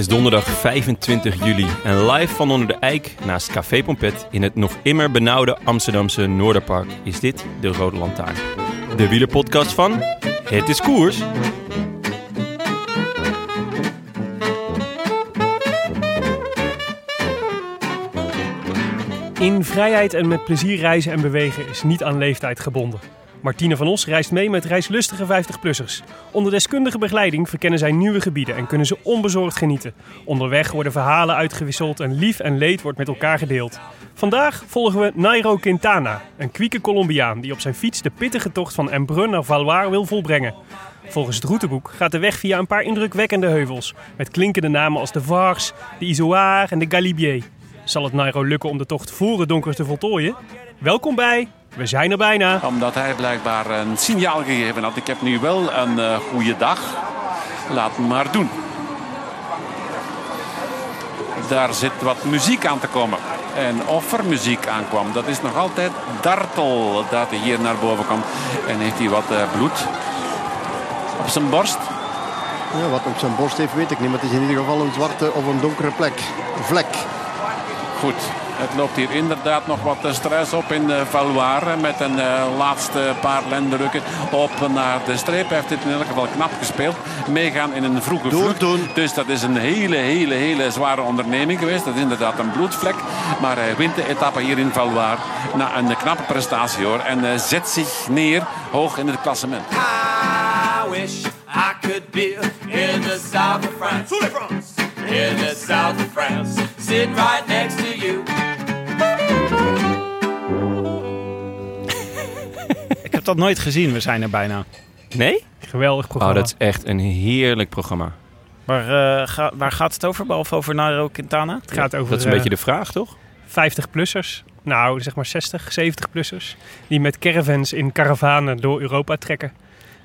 Is donderdag 25 juli en live van onder de eik naast Café Pompet in het nog immer benauwde Amsterdamse Noorderpark is dit de Rode Lantaarn. De wielerpodcast van Het is Koers. In vrijheid en met plezier reizen en bewegen is niet aan leeftijd gebonden. Martine van Os reist mee met reislustige 50-plussers. Onder deskundige begeleiding verkennen zij nieuwe gebieden en kunnen ze onbezorgd genieten. Onderweg worden verhalen uitgewisseld en lief en leed wordt met elkaar gedeeld. Vandaag volgen we Nairo Quintana, een kwieke Colombiaan die op zijn fiets de pittige tocht van Embrun naar Valois wil volbrengen. Volgens het routeboek gaat de weg via een paar indrukwekkende heuvels, met klinkende namen als de Vars, de Izoard en de Galibier. Zal het Nairo lukken om de tocht voor het donker te voltooien? Welkom bij We zijn er bijna. Omdat hij blijkbaar een signaal gegeven had. Ik heb nu wel een uh, goede dag. Laat me maar doen. Daar zit wat muziek aan te komen. En of er muziek aankwam, dat is nog altijd dartel dat hij hier naar boven komt. En heeft hij wat uh, bloed op zijn borst. Ja, wat op zijn borst heeft weet ik niet. Maar het is in ieder geval een zwarte of een donkere plek. Vlek. Goed, het loopt hier inderdaad nog wat stress op in Valois. Met een uh, laatste paar lenderukken op naar de streep. Hij heeft dit in elk geval knap gespeeld. Meegaan in een vroege vlucht. Dus dat is een hele, hele, hele zware onderneming geweest. Dat is inderdaad een bloedvlek. Maar hij wint de etappe hier in Valois. Na een knappe prestatie hoor. En uh, zet zich neer hoog in het klassement. I wish I could be in the south of France. In the south of France. Sitting right next to you. Dat nooit gezien, we zijn er bijna. Nee? Geweldig Oh, programma. dat is echt een heerlijk programma. Waar, eh, ga- waar gaat het over, behalve over Nairo Quintana? het gaat over Dat is een eh, beetje de vraag, toch? 50-plussers. Nou, zeg maar 60, 70-plussers. Die met caravans in karavanen door Europa trekken.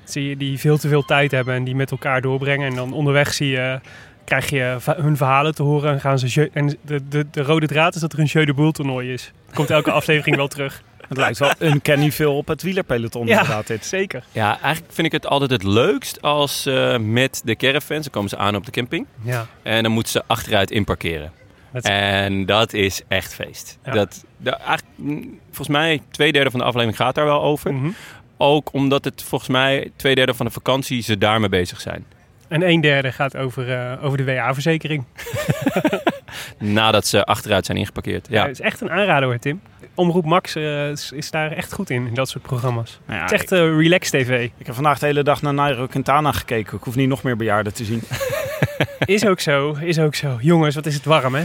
Zie je, die veel te veel tijd hebben en die met elkaar doorbrengen. En dan onderweg zie je, krijg je hun verhalen te horen. En, gaan ze en de, de, de rode draad is dat er een Jeu de Boel toernooi is. Komt elke aflevering wel terug. Het lijkt wel een Kenny veel op het wielerpeloton Ja. inderdaad dit. Zeker. Ja, eigenlijk vind ik het altijd het leukst als eh, met de caravans, dan komen ze aan op de camping. Ja. En dan moeten ze achteruit inparkeren. Dat- En dat is echt feest. Ja. Dat, eigenlijk, mm, volgens mij twee derde van de aflevering gaat daar wel over. Mhm. Ook omdat het volgens mij twee derde van de vakantie ze daarmee bezig zijn. En een derde gaat over, eh, over de WA-verzekering. Nadat ze achteruit zijn ingeparkeerd. Ja. Ja. het is echt een aanrader hoor, Tim. Omroep Max eh, is, is daar echt goed in, in dat soort programma's. Nou ja, het is echt eh, relax tv. ik heb vandaag de hele dag naar Nairo Quintana gekeken. Ik hoef niet nog meer bejaarden te zien. Is ook zo, is ook zo. Jongens, wat is het warm, hè?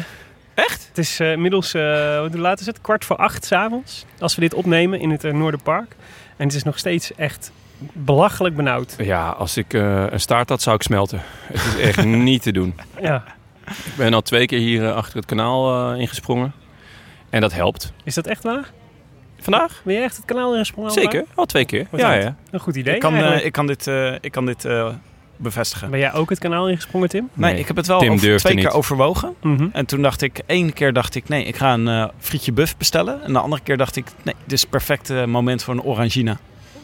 Echt? Het is eh, inmiddels, eh, hoe laat is het? Kwart voor acht s'avonds. Als we dit opnemen in het uh, Noorderpark. En het is nog steeds echt belachelijk benauwd. Ja, als ik eh, een staart had, zou ik smelten. Het is echt niet te doen. Ja. Ik ben al twee keer hier achter het kanaal eh, ingesprongen. En dat helpt. Is dat echt waar? Vandaag? Ben je echt het kanaal ingesprongen? Zeker, al twee keer. Wat Ja, ja. Een goed idee Ik kan, eh, ik kan dit, eh, ik kan dit eh, bevestigen. Ben jij ook het kanaal ingesprongen, Tim? Nee, Nee, ik heb het wel Tim over, durfde twee keer overwogen. Mhm. En toen dacht ik, één keer dacht ik, nee, ik ga een eh, frietje buff bestellen. En de andere keer dacht ik, nee, dit is het perfecte moment voor een orangina.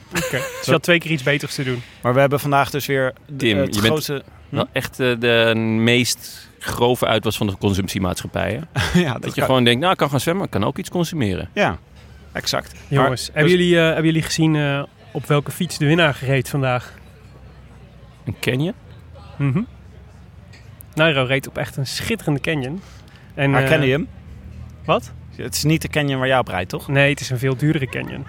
Oké. Dus je had twee keer iets beters te doen. Maar we hebben vandaag dus weer de- Tim, het je bent- grootste... Wel echt eh, de meest grove uitwas van de consumptiemaatschappij. Hè? ja, dat Dat je gewoon denkt, nou, ik kan gaan zwemmen, ik kan ook iets consumeren. Ja, exact. Jongens, hebben, jullie, eh, hebben jullie gezien eh, op welke fiets de winnaar gereed vandaag? Een canyon? Mhm. Nairo reed op echt een schitterende canyon. En, Maar ken je hem? Wat? Het is niet de canyon waar jij op rijdt, toch? Nee, het is een veel duurdere canyon.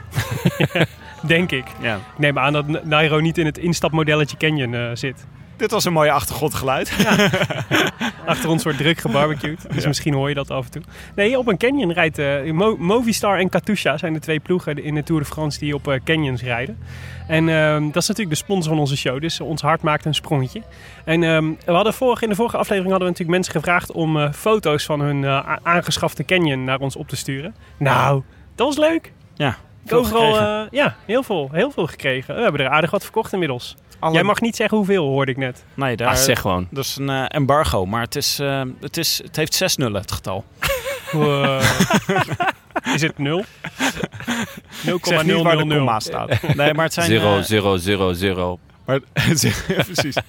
Denk ik. Ja. Ik neem aan dat Nairo niet in het instapmodelletje canyon eh, zit. Dit was een mooie achtergrondgeluid. Achter ons wordt druk gebarbecued. Dus misschien hoor je dat af en toe. Nee, op een canyon rijdt eh, Mo- Movistar en Katusha zijn de twee ploegen in de Tour de France die op eh, canyons rijden. En ehm, dat is natuurlijk de sponsor van onze show. Dus ons hart maakt een sprongetje. En ehm, we hadden vorige, in de vorige aflevering hadden we natuurlijk mensen gevraagd om eh, foto's van hun eh, aangeschafte canyon naar ons op te sturen. Nou, dat was leuk. Ja, Overal, eh, ja, heel veel, heel veel gekregen. We hebben er aardig wat verkocht inmiddels. Jij mag niet zeggen hoeveel, hoorde ik net. Nee, daar, zeg gewoon. Dat is een eh, embargo, maar het, is, eh, het, is, het heeft zes nullen, het getal. Eh, is het nul? 0,000 staat. Nee, maar het zijn... 0000. Maar, ja, precies.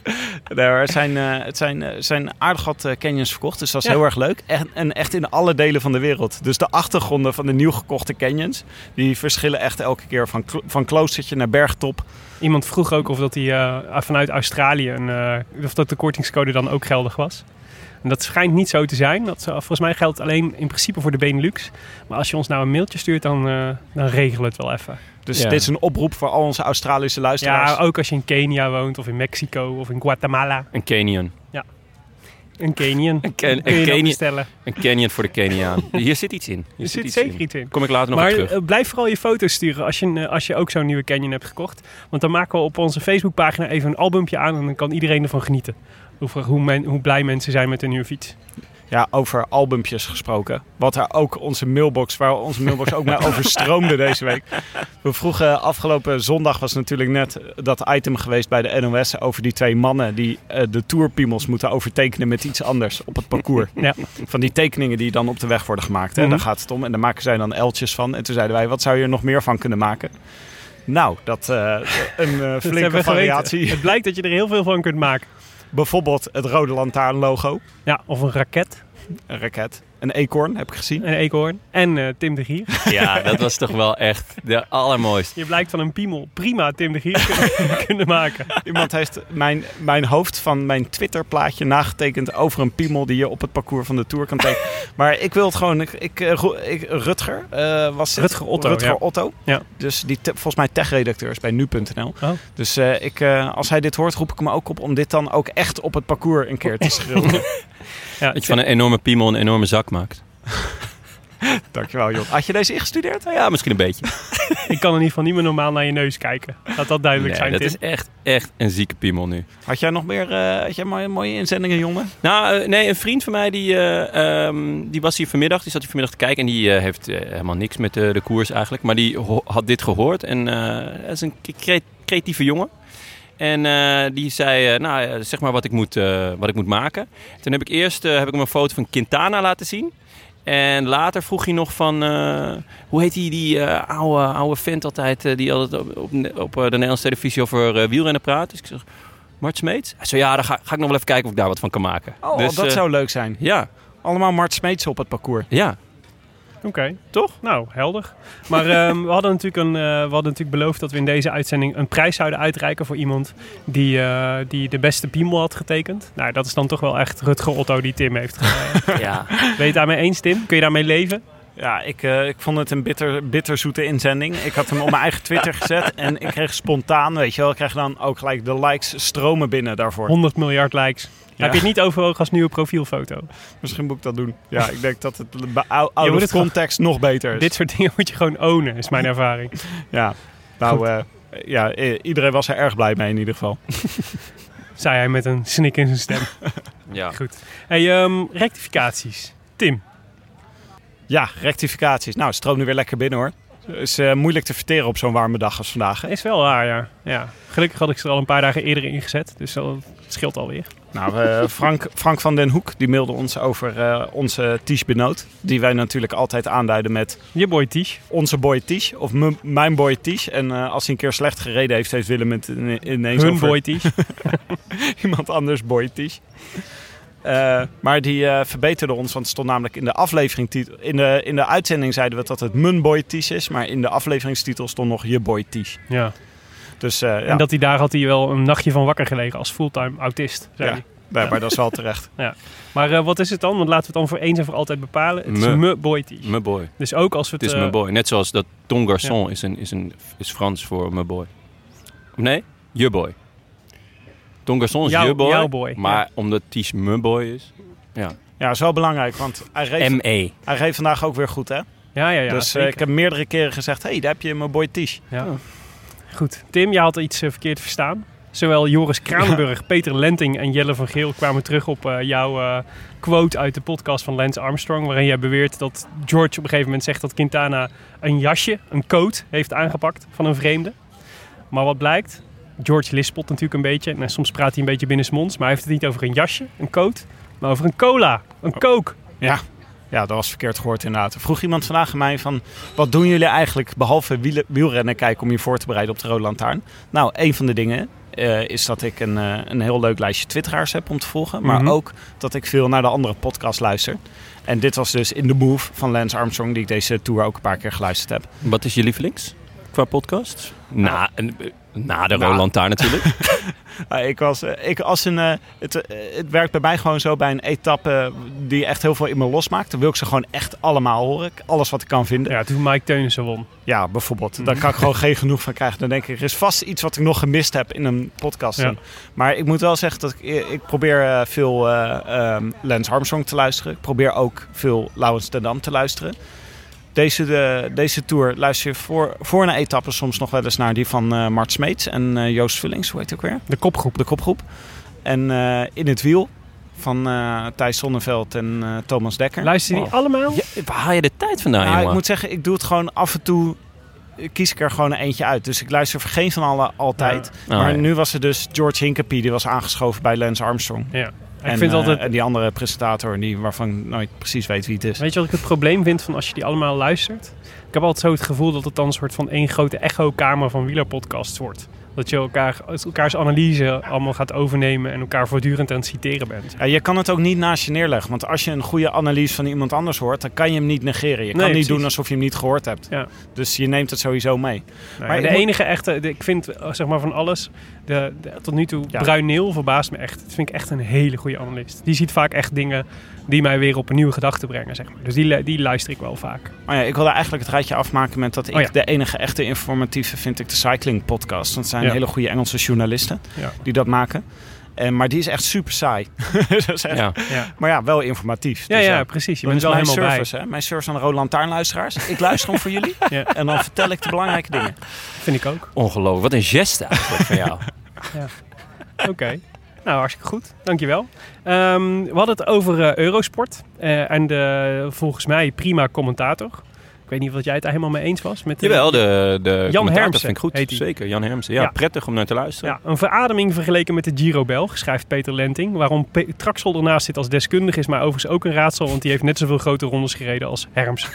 Nee, maar het zijn, eh, het zijn, eh, zijn aardig wat eh, canyons verkocht, dus dat is Ja. heel erg leuk. En, en echt in alle delen van de wereld. Dus de achtergronden van de nieuw gekochte canyons, die verschillen echt elke keer van, van kloostertje naar bergtop. Iemand vroeg ook of dat die, eh, vanuit Australië een, eh, of dat de kortingscode dan ook geldig was. En dat schijnt niet zo te zijn. Dat, volgens mij geldt het alleen in principe voor de Benelux. Maar als je ons nou een mailtje stuurt, dan, eh dan regelen we het wel even. Dus Ja. dit is een oproep voor al onze Australische luisteraars. Ja, ook als je in Kenia woont of in Mexico of in Guatemala. Een canyon. Een Canyon. Een, je een, dat canyon bestellen. een canyon voor de Keniaan. Hier zit iets in. Hier Er zit iets zeker iets in. Kom ik later nog Maar op terug. eh, blijf vooral je foto's sturen als je, een, eh, als je ook zo'n nieuwe Canyon hebt gekocht. Want dan maken we op onze Facebookpagina even een albumpje aan en dan kan iedereen ervan genieten. Hoe, hoe, men, hoe blij mensen zijn met een nieuwe fiets. Ja, over albumpjes gesproken. Wat er ook onze mailbox, waar onze mailbox ook mee overstroomde deze week. We vroegen afgelopen zondag was natuurlijk net dat item geweest bij de NOS over die twee mannen die eh, de tourpiemels moeten overtekenen met iets anders op het parcours. Ja. Van die tekeningen die dan op de weg worden gemaakt. Hè? Mhm. Daar gaat het om. En daar maken zij dan eltjes van. En toen zeiden wij, wat zou je er nog meer van kunnen maken? Nou, dat eh, een eh, flinke geweten. variatie. Het blijkt dat je er heel veel van kunt maken. Bijvoorbeeld het rode lantaarn logo. Ja, of een raket, Een raket. Een eekhoorn, heb ik gezien. een eekhoorn en eh, Tim de Gier. Ja, dat was toch wel echt de allermooiste. Je blijkt van een piemel prima Tim de Gier kunnen, kunnen maken. Iemand heeft mijn, mijn hoofd van mijn Twitter-plaatje nagetekend over een piemel die je op het parcours van de Tour kan tekenen. Maar ik wil het gewoon... Ik, ik, eh, ik- Rutger eh, was het? Rutger Otto, Rutger ja. Otto. Ja. Dus die te- volgens mij tech-redacteur is bij nu.nl. Oh. Dus eh, ik, eh, als hij dit hoort, roep ik hem ook op om dit dan ook echt op het parcours een keer te schilderen. Ja, Dat je van een enorme piemel een enorme zak maakt. Dankjewel, Jon. Had je deze ingestudeerd? Nou ja, misschien een beetje. ik kan in ieder geval niet meer normaal naar je neus kijken. Laat dat duidelijk Nee, zijn, dat Tim. is echt, echt een zieke piemel nu. Had jij nog meer eh, had jij mooie, mooie inzendingen, jongen? Nou, eh, nee, een vriend van mij die, eh, ehm, die was hier vanmiddag. Die zat hier vanmiddag te kijken. En die heeft helemaal niks met de, koers eigenlijk. Maar die had dit gehoord. En hij is een cre- creatieve jongen. En eh, die zei, eh, nou, eh, zeg maar wat ik moet, wat ik moet maken. Toen heb ik eerst heb ik hem een foto van Quintana laten zien. En later vroeg hij nog van, hoe heet die, die oude, oude vent altijd, die altijd op, op, op de Nederlandse televisie over wielrennen praat. Dus ik zeg, Mart Smeets? Hij zei, ja, daar ga, ga ik nog wel even kijken of ik daar wat van kan maken. Oh, Dus, dat zou leuk zijn. Ja, Allemaal Mart Smeets op het parcours. ja. Oké, toch? Nou, helder. Maar ehm, we, hadden natuurlijk een, eh, we hadden natuurlijk beloofd dat we in deze uitzending een prijs zouden uitreiken voor iemand die, eh, die de beste piemel had getekend. Nou, dat is dan toch wel echt Rutger Otto die Tim heeft gedaan. ja. Ben je het daarmee eens, Tim? Kun je daarmee leven? Ja, ik, eh, ik vond het een bitter, bitterzoete inzending. Ik had hem op mijn eigen Twitter gezet en ik kreeg spontaan, weet je wel, ik kreeg dan ook gelijk de likes stromen binnen daarvoor. 100 miljard likes. Ja. Heb je het niet overwogen als nieuwe profielfoto? Misschien moet ik dat doen. Ja, ik denk dat het out of het context nog beter is. Dit soort dingen moet je gewoon ownen, is mijn ervaring. Ja, nou, eh, ja, iedereen was er erg blij mee in ieder geval. Zei hij met een snik in zijn stem. ja. Goed. Hey, ehm, rectificaties. Tim. Ja, rectificaties. Nou, stroom nu weer lekker binnen hoor. is eh, moeilijk te verteren op zo'n warme dag als vandaag. hè? Is wel waar, ja. ja. Gelukkig had ik ze er al een paar dagen eerder ingezet. Dus dat scheelt alweer. Nou, eh, Frank, Frank van den Hoek die mailde ons over eh, onze Ties Benoot. Die wij natuurlijk altijd aanduiden met Je boy Tish. onze boy Ties. Of mijn boy Ties. En eh, als hij een keer slecht gereden heeft, heeft Willem het ine- ineens Hun over boy Tish. iemand anders boy Ties. Eh, maar die verbeterde ons, want het stond namelijk in de aflevering in de, in de uitzending zeiden we dat het mijn boy Ties is, maar in de afleveringstitel stond nog je boy Ties. Ja. Dus eh, ja, En dat hij daar had hij wel een nachtje van wakker gelegen als fulltime autist. Zei ja. hij. Nee, maar dat is wel terecht. Maar eh, wat is het dan? Want laten we het dan voor eens en voor altijd bepalen. Het is Me. me boy Tish. Mijn boy. Dus ook als we Het het... is eh, mijn boy. Net zoals dat Ton Garçon is, een, is, een, is Frans voor mijn boy. Nee? Je boy. Ton Garçon is Jouw- je boy. jouw boy, Maar omdat Ties mijn boy is. Ja. Ja, is wel belangrijk, want hij reed, ME. hij reed vandaag ook weer goed, hè? Ja, ja, ja. dus eh, ik heb meerdere keren gezegd, hé, hey, daar heb je mijn boy Tish. Ja. Goed. Tim, je had iets eh, verkeerd verstaan. Zowel Joris Kranenburg, Peter Lenting en Jelle van Geel kwamen terug op eh, jouw eh, quote uit de podcast van Lance Armstrong. Waarin jij beweert dat George op een gegeven moment zegt dat Quintana een jasje, een coat, heeft aangepakt van een vreemde. Maar wat blijkt? George lispelt natuurlijk een beetje. En soms praat hij een beetje binnensmonds. Maar hij heeft het niet over een jasje, een coat, maar over een cola, een coke. Ja. Ja, dat was verkeerd gehoord inderdaad. Er vroeg iemand vandaag aan mij van... wat doen jullie eigenlijk behalve wielrennen kijken... om je voor te bereiden op de Rode Lantaarn? Nou, een van de dingen eh, is dat ik een, eh, een heel leuk lijstje twitteraars heb om te volgen. Maar Mhm. ook dat ik veel naar de andere podcast luister. En dit was dus In The Move van Lance Armstrong... die ik deze tour ook een paar keer geluisterd heb. Wat is je lievelings qua podcast? Na, en, eh, na de Nou. Roland Taar natuurlijk. Ik was, eh, ik, als een, eh, het, eh, het werkt bij mij gewoon zo bij een etappe die echt heel veel in me losmaakt. Dan wil ik ze gewoon echt allemaal horen. Alles wat ik kan vinden. Ja, toen Mike Teunissen won. Ja, bijvoorbeeld. Daar kan ik gewoon geen genoeg van krijgen. Dan denk ik, er is vast iets wat ik nog gemist heb in een podcast. Ja. Maar ik moet wel zeggen dat ik, ik probeer eh, veel eh ehm, Lance Armstrong te luisteren. Ik probeer ook veel Laurens ten Dam te luisteren. Deze, de, deze tour luister je voor, voor een etappe soms nog wel eens naar die van eh Mart Smeets en eh, Joost Vullings. Hoe heet het ook weer? De kopgroep. De kopgroep. En eh, In het Wiel van eh, Thijs Sonneveld en eh, Thomas Dekker. Luister je die Oh. allemaal? Ja, waar haal je de tijd vandaan, Nou, ik moet zeggen, ik doe het gewoon af en toe. eh, Kies ik er gewoon een eentje uit. Dus ik luister voor geen van alle altijd. Oh, maar ja. nu was er dus George Hinkepie, die was aangeschoven bij Lance Armstrong. Ja. En, ik vind eh, altijd, en die andere presentator, die, waarvan ik nooit precies weet wie het is. Weet je wat ik het probleem vind van als je die allemaal luistert? Ik heb altijd zo het gevoel dat het dan een soort van één grote echo-kamer van wielerpodcasts wordt. Dat je elkaar, elkaars analyse allemaal gaat overnemen en elkaar voortdurend aan het citeren bent. Ja, je kan het ook niet naast je neerleggen. Want als je een goede analyse van iemand anders hoort, dan kan je hem niet negeren. Je kan niet precies. doen alsof je hem niet gehoord hebt. Ja. Dus je neemt het sowieso mee. Nou, Maar de enige echte, de- ik vind eh, zeg maar van alles, de, de- tot nu toe, Ja. Bruin Neel verbaast me echt. Dat vind ik echt een hele goede analist. Die ziet vaak echt dingen die mij weer op een nieuwe gedachte brengen, zeg maar. Dus die, die luister ik wel vaak. Maar ja, ik wilde eigenlijk het rijtje afmaken met dat ik Oh ja. de enige echte informatieve vind ik de Cycling Podcast. Want zijn Ja. hele goede Engelse journalisten Ja. die dat maken. En, maar die is echt super saai. Echt- Ja. Ja, Maar ja, wel informatief. ja, Dus ja precies. Je bent wel mijn helemaal service, hè? Mijn service aan de Rode Lantaarnluisteraars. Ik luister hem voor jullie. Ja. En dan vertel ik de belangrijke dingen. Vind ik ook. Ongelooflijk. Wat een geste eigenlijk van jou. Oké. Nou, hartstikke goed. Dankjewel. Ehm we hadden het over eh, Eurosport. eh, en de, volgens mij prima commentator. Ik weet niet of jij het daar helemaal mee eens was. Met, eh, Jawel, de, de commentator Hermsen vind ik goed. Zeker, Jan Hermsen. Ja, Ja. prettig om naar te luisteren. Ja, een verademing vergeleken met de Giro Belg, schrijft Peter Lenting. Waarom Pe Traxel ernaast zit als deskundige is mij overigens ook een raadsel. Want die heeft net zoveel grote rondes gereden als Herms.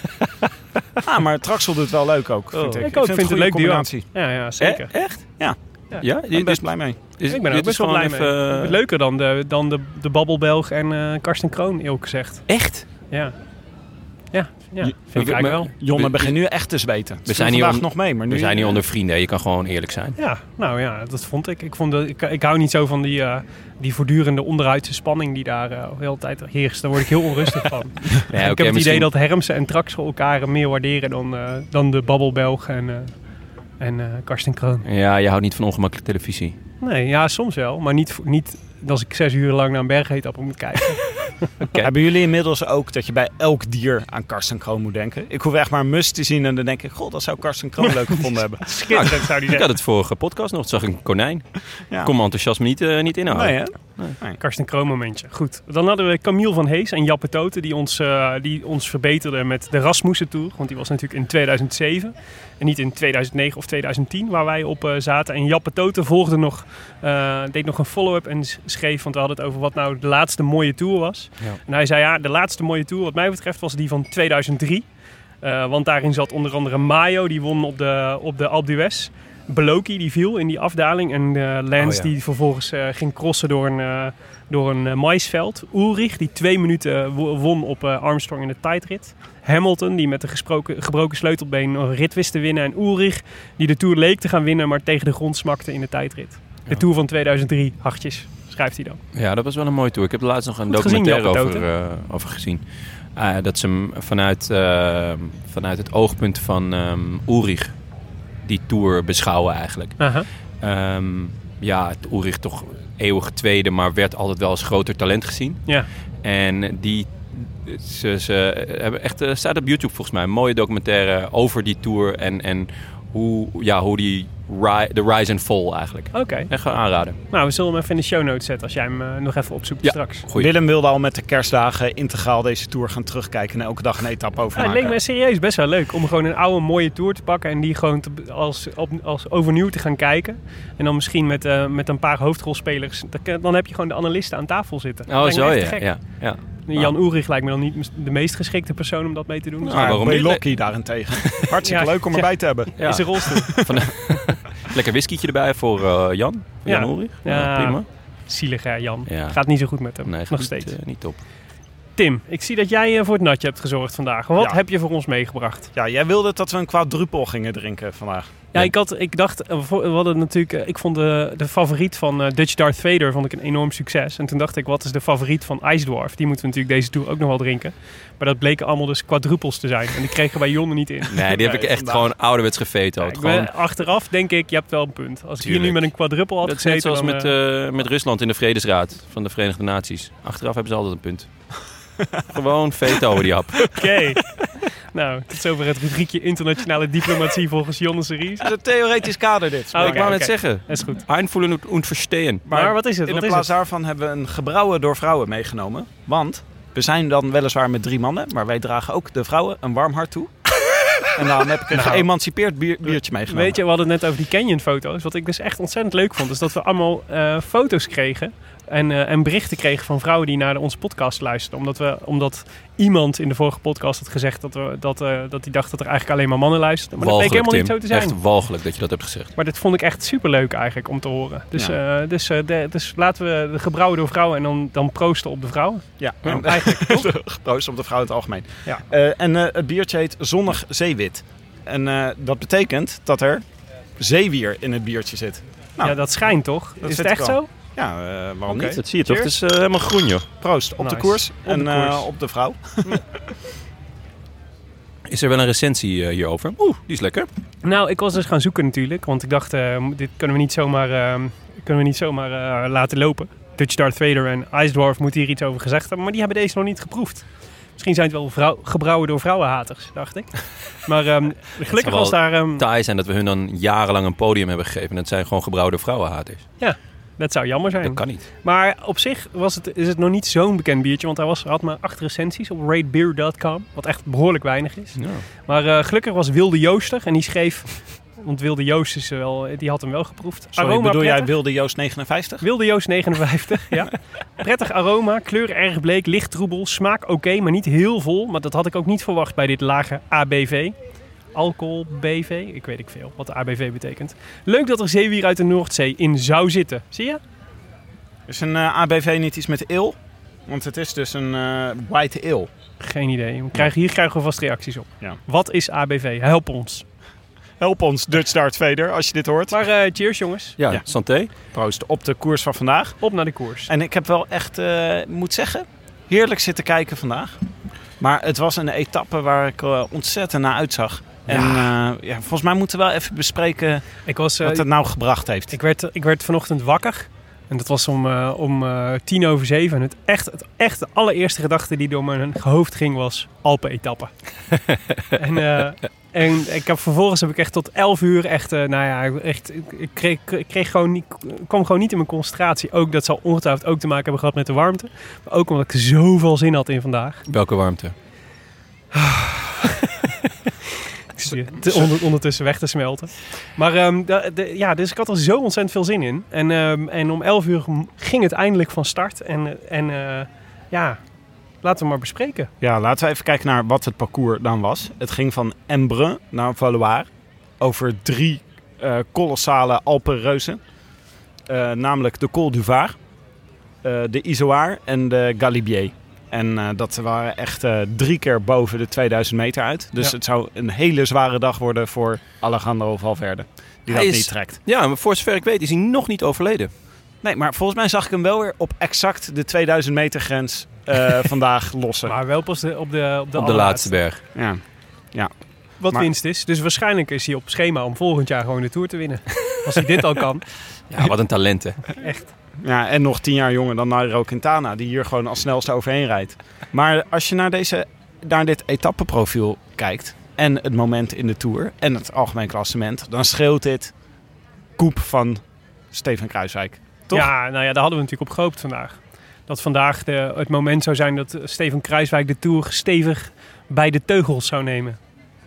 Ah, maar Traxel doet het wel leuk ook, vind Oh. ik. Ik ook, vind het een een leuk goede duo. combinatie. Ja, ja zeker. Eh, echt? Ja. Ja. Ja, Ik ben best blij mee. is, ik ben er ook best is wel blij mee. even, eh, Leuker dan de, dan de, de Babbelbelg en eh Karsten Kroon, eerlijk gezegd. Echt? Ja. Ja, ja vind ik eigenlijk wel. Jonne We- begint nu echt te zweten. We zijn hier vandaag nog mee, maar nu... We zijn hier eh, onder vrienden. Je kan gewoon eerlijk zijn. Ja, nou ja, dat vond ik. Ik, vond dat, ik, ik hou niet zo van die, eh, die voortdurende onderuitse spanning die daar eh, de hele tijd heerst. Daar word ik heel onrustig van. Ja, ik heb het misschien- idee dat Hermsen en Traxel elkaar meer waarderen dan, eh, dan de Babbelbelg en, eh en eh, Karsten Kroon. Ja, je houdt niet van ongemakkelijke televisie. Nee, ja, soms wel. Maar niet, niet als ik zes uur lang naar een bergetappe moet kijken. Hebben jullie inmiddels ook dat je bij elk dier aan Karsten Kroon moet denken? Ik hoef echt maar een mus te zien en dan denk ik... God, dat zou Karsten Kroon leuk gevonden hebben. Schitterend zou die Ik zeggen. had het vorige podcast nog. Toen zag ik een konijn. Ja. Kom mijn enthousiasme niet, eh, niet inhouden. Nee, hè? Karsten Kroon momentje. Goed. Dan hadden we Camille van Hees en Jappe Toten die ons, eh, die ons verbeterden met de Rasmussen Tour. Want die was natuurlijk in 2007 en niet in 2009 of 2010 waar wij op eh, zaten. En Jappe Toten volgde nog, eh, deed nog een follow-up en schreef, want we hadden het over wat nou de laatste mooie tour was. Ja. En hij zei ja, de laatste mooie tour wat mij betreft was die van 2003. Eh, want daarin zat onder andere Mayo, die won op de, op de Alpe d'Huez. Beloki, die viel in die afdaling. En eh, Lance, Oh ja. die vervolgens eh, ging crossen door een, eh, door een maisveld. Ulrich, die twee minuten wo- won op Armstrong in de tijdrit. Hamilton, die met een gesproken, gebroken sleutelbeen een rit wist te winnen. En Ulrich, die de Tour leek te gaan winnen, maar tegen de grond smakte in de tijdrit. De Ja. Tour van 2003, hartjes, schrijft hij dan. Ja, dat was wel een mooi tour. Ik heb er laatst nog een Goed documentaire over, eh, over gezien. Dat ze hem vanuit, vanuit het oogpunt van ehm Ulrich die tour beschouwen eigenlijk. Aha. Ehm, ja, het Ulrich toch eeuwige tweede, maar werd altijd wel als groter talent gezien. Ja. En die ze, ze hebben echt, eh, staat op YouTube volgens mij, een mooie documentaire over die tour en, en hoe, ja, hoe die ri- de rise and fall eigenlijk. Oké. Echt gewoon aanraden. Nou, we zullen hem even in de show notes zetten als jij hem eh, nog even opzoekt Ja. straks. Goeie. Willem wilde al met de kerstdagen integraal deze tour gaan terugkijken en elke dag een etappe over Ja, het leek me serieus best wel leuk om gewoon een oude mooie tour te pakken en die gewoon te- als, op, als overnieuw te gaan kijken. En dan misschien met, eh, met een paar hoofdrolspelers. Dan, dan heb je gewoon de analisten aan tafel zitten. Oh, zo echt ja. gek. ja, ja. Jan Oerig lijkt me dan niet de meest geschikte persoon om dat mee te doen. Nou, Maar waarom niet? Belocchi daarentegen. Hartstikke Ja. leuk om erbij te hebben. Ja. Is een rolstoel. Van, lekker whiskietje erbij voor eh, Jan. Voor Ja. Jan Ulrich. Ja. Ja, prima. Zielig hè, Jan. Ja. Gaat niet zo goed met hem. Nee, nog steeds. Niet, eh, niet top. Tim, ik zie dat jij eh, voor het natje hebt gezorgd vandaag. Wat Ja. heb je voor ons meegebracht? Ja, jij wilde dat we een quadruppel gingen drinken vandaag. Ja, ik, had, ik dacht, eh, we hadden natuurlijk, eh, ik vond de, de favoriet van eh, Dutch Darth Vader vond ik een enorm succes. En toen dacht ik, wat is de favoriet van Ice Dwarf? Die moeten we natuurlijk deze tour ook nog wel drinken. Maar dat bleken allemaal dus quadrupels te zijn. En die kregen wij Jonne niet in. Nee, die heb ik echt vandaag. gewoon ouderwets gevetoed. Ja, gewoon, achteraf denk ik, je hebt wel een punt. Als ik hier nu Tuurlijk. met een quadruppel had dat gezeten, zoals dan, met, met Rusland in de Vredesraad van de Verenigde Naties. Achteraf hebben ze altijd een punt. gewoon veto over die hap. Oké. nou, tot zover het rubriekje internationale diplomatie volgens Jonne Series. Het is een theoretisch kader dit. Oh, ik wou net zeggen. Dat is goed. Einvoelen und- verstehen. Maar, wat is het? In Wat de plaats het? daarvan hebben we een gebrouwen door vrouwen meegenomen. Want we zijn dan weliswaar met drie mannen, maar wij dragen ook de vrouwen een warm hart toe. en dan heb ik een Nou. geëmancipeerd bier- biertje meegenomen. Weet je, we hadden het net over die Canyon-foto's. Wat ik dus echt ontzettend leuk vond, is dat we allemaal eh, foto's kregen. En, eh, en berichten kregen van vrouwen die naar onze podcast luisterden. Omdat, we, omdat iemand in de vorige podcast had gezegd dat, we, dat, eh, dat hij dacht dat er eigenlijk alleen maar mannen luisterden. Maar dat bleek helemaal Tim. niet zo te zijn. Echt walgelijk dat je dat hebt gezegd. Maar dit vond ik echt superleuk eigenlijk om te horen. Dus, eh, dus, eh, de- dus laten we de gebrouwen door vrouwen en dan, dan proosten op de vrouwen. Ja, Ja, en- eigenlijk, Proost op de vrouw in het algemeen. Ja. Eh, en eh, het biertje heet Zonnig Zeewit. En eh, dat betekent dat er zeewier in het biertje zit. Nou, ja, dat schijnt toch? dat is het echt zo? Ja, eh, waarom Oké. niet? Dat zie je toch? Het is eh, helemaal groen, joh. Proost op de koers Op en de eh, koers. op de vrouw. Is er wel een recensie hierover? Oeh, die is lekker. Nou, ik was dus gaan zoeken natuurlijk. Want ik dacht, eh, dit kunnen we niet zomaar, kunnen we niet zomaar eh, laten lopen. Dutch Darth Vader en Ice Dwarf moeten hier iets over gezegd hebben. Maar die hebben deze nog niet geproefd. Misschien zijn het wel vrouw, gebrouwen door vrouwenhaters, dacht ik. Maar ehm, gelukkig was daar... ehm, Taai zijn dat we hun dan jarenlang een podium hebben gegeven. En dat zijn gewoon gebrouwde vrouwenhaters. Dat zou jammer zijn. Dat kan niet. Maar op zich was het, is het nog niet zo'n bekend biertje. Want hij was, had maar acht recensies op ratebeer.com. Wat echt behoorlijk weinig is. Ja. Maar eh, gelukkig was Wilde Jooster. En die schreef... Want Wilde Joost is wel, die had hem wel geproefd. Sorry, Aroma bedoel jij. Wilde Joost 59? Wilde Joost 59, ja. Prettig aroma, kleur erg bleek, licht troebel, smaak oké, maar niet heel vol. Maar dat had ik ook niet verwacht bij dit lage ABV. Alcohol BV, ik weet ik veel wat de ABV betekent. Leuk dat er zeewier uit de Noordzee in zou zitten. Zie je? Is een eh, ABV niet iets met il? Want het is dus een eh white ale. Geen idee. We krijgen, hier krijgen we vast reacties op. Ja. Wat is ABV? Help ons. Help ons, Dutch Dart Vader, als je dit hoort. Maar eh, cheers jongens. Ja, Ja. santé. Proost op de koers van vandaag. Op naar de koers. En ik heb wel echt, eh, moet zeggen, heerlijk zitten kijken vandaag. Maar het was een etappe waar ik ontzettend naar uitzag. En eh, ja, volgens mij moeten we wel even bespreken Ik, was, eh, wat het nou gebracht heeft. ik, werd, ik werd vanochtend wakker. En dat was om, eh, om eh, tien over zeven. En het echt, het echt de allereerste gedachte die door mijn hoofd ging was Alpen-etappe. en, eh, en ik heb, vervolgens heb ik echt tot elf uur echt, eh, nou ja, echt, ik, ik kreeg, ik kreeg gewoon niet, kwam gewoon niet in mijn concentratie. Ook dat zal ongetwijfeld ook te maken hebben gehad met de warmte. Maar ook omdat ik zoveel zin had in vandaag. Welke warmte? Te- onder- ondertussen weg te smelten. Maar ehm, ja, dus ik had er zo ontzettend veel zin in. En, ehm, en om 11 uur ging het eindelijk van start. En, en eh, ja, laten we maar bespreken. Ja, laten we even kijken naar wat het parcours dan was. Het ging van Embrun naar Valois over drie eh, kolossale Alpenreuzen. Eh, namelijk de Col du Var, eh, de Izoard en de Galibier. En eh, dat waren echt eh, drie keer boven de 2000 meter uit. Dus Ja. het zou een hele zware dag worden voor Alejandro Valverde. Die Hij dat is- niet trekt. Ja, maar voor zover ik weet is hij nog niet overleden. Nee, maar volgens mij zag ik hem wel weer op exact de 2000 meter grens eh, vandaag lossen. Maar wel pas de, op de, op de, op de laatste berg. Ja. Wat Maar- winst is. Dus waarschijnlijk is hij op schema om volgend jaar gewoon de Tour te winnen. Als hij dit al kan. Ja, wat een talent hè. Echt. Ja, en nog tien jaar jonger dan Nairo Quintana, die hier gewoon als snelste overheen rijdt. Maar als je naar, deze, naar dit etappeprofiel kijkt en het moment in de Tour en het algemeen klassement, dan scheelt dit koep van Steven Kruiswijk. Toch? Ja, nou ja, daar hadden we natuurlijk op gehoopt vandaag. Dat vandaag de, het moment zou zijn dat Steven Kruiswijk de Tour stevig bij de teugels zou nemen.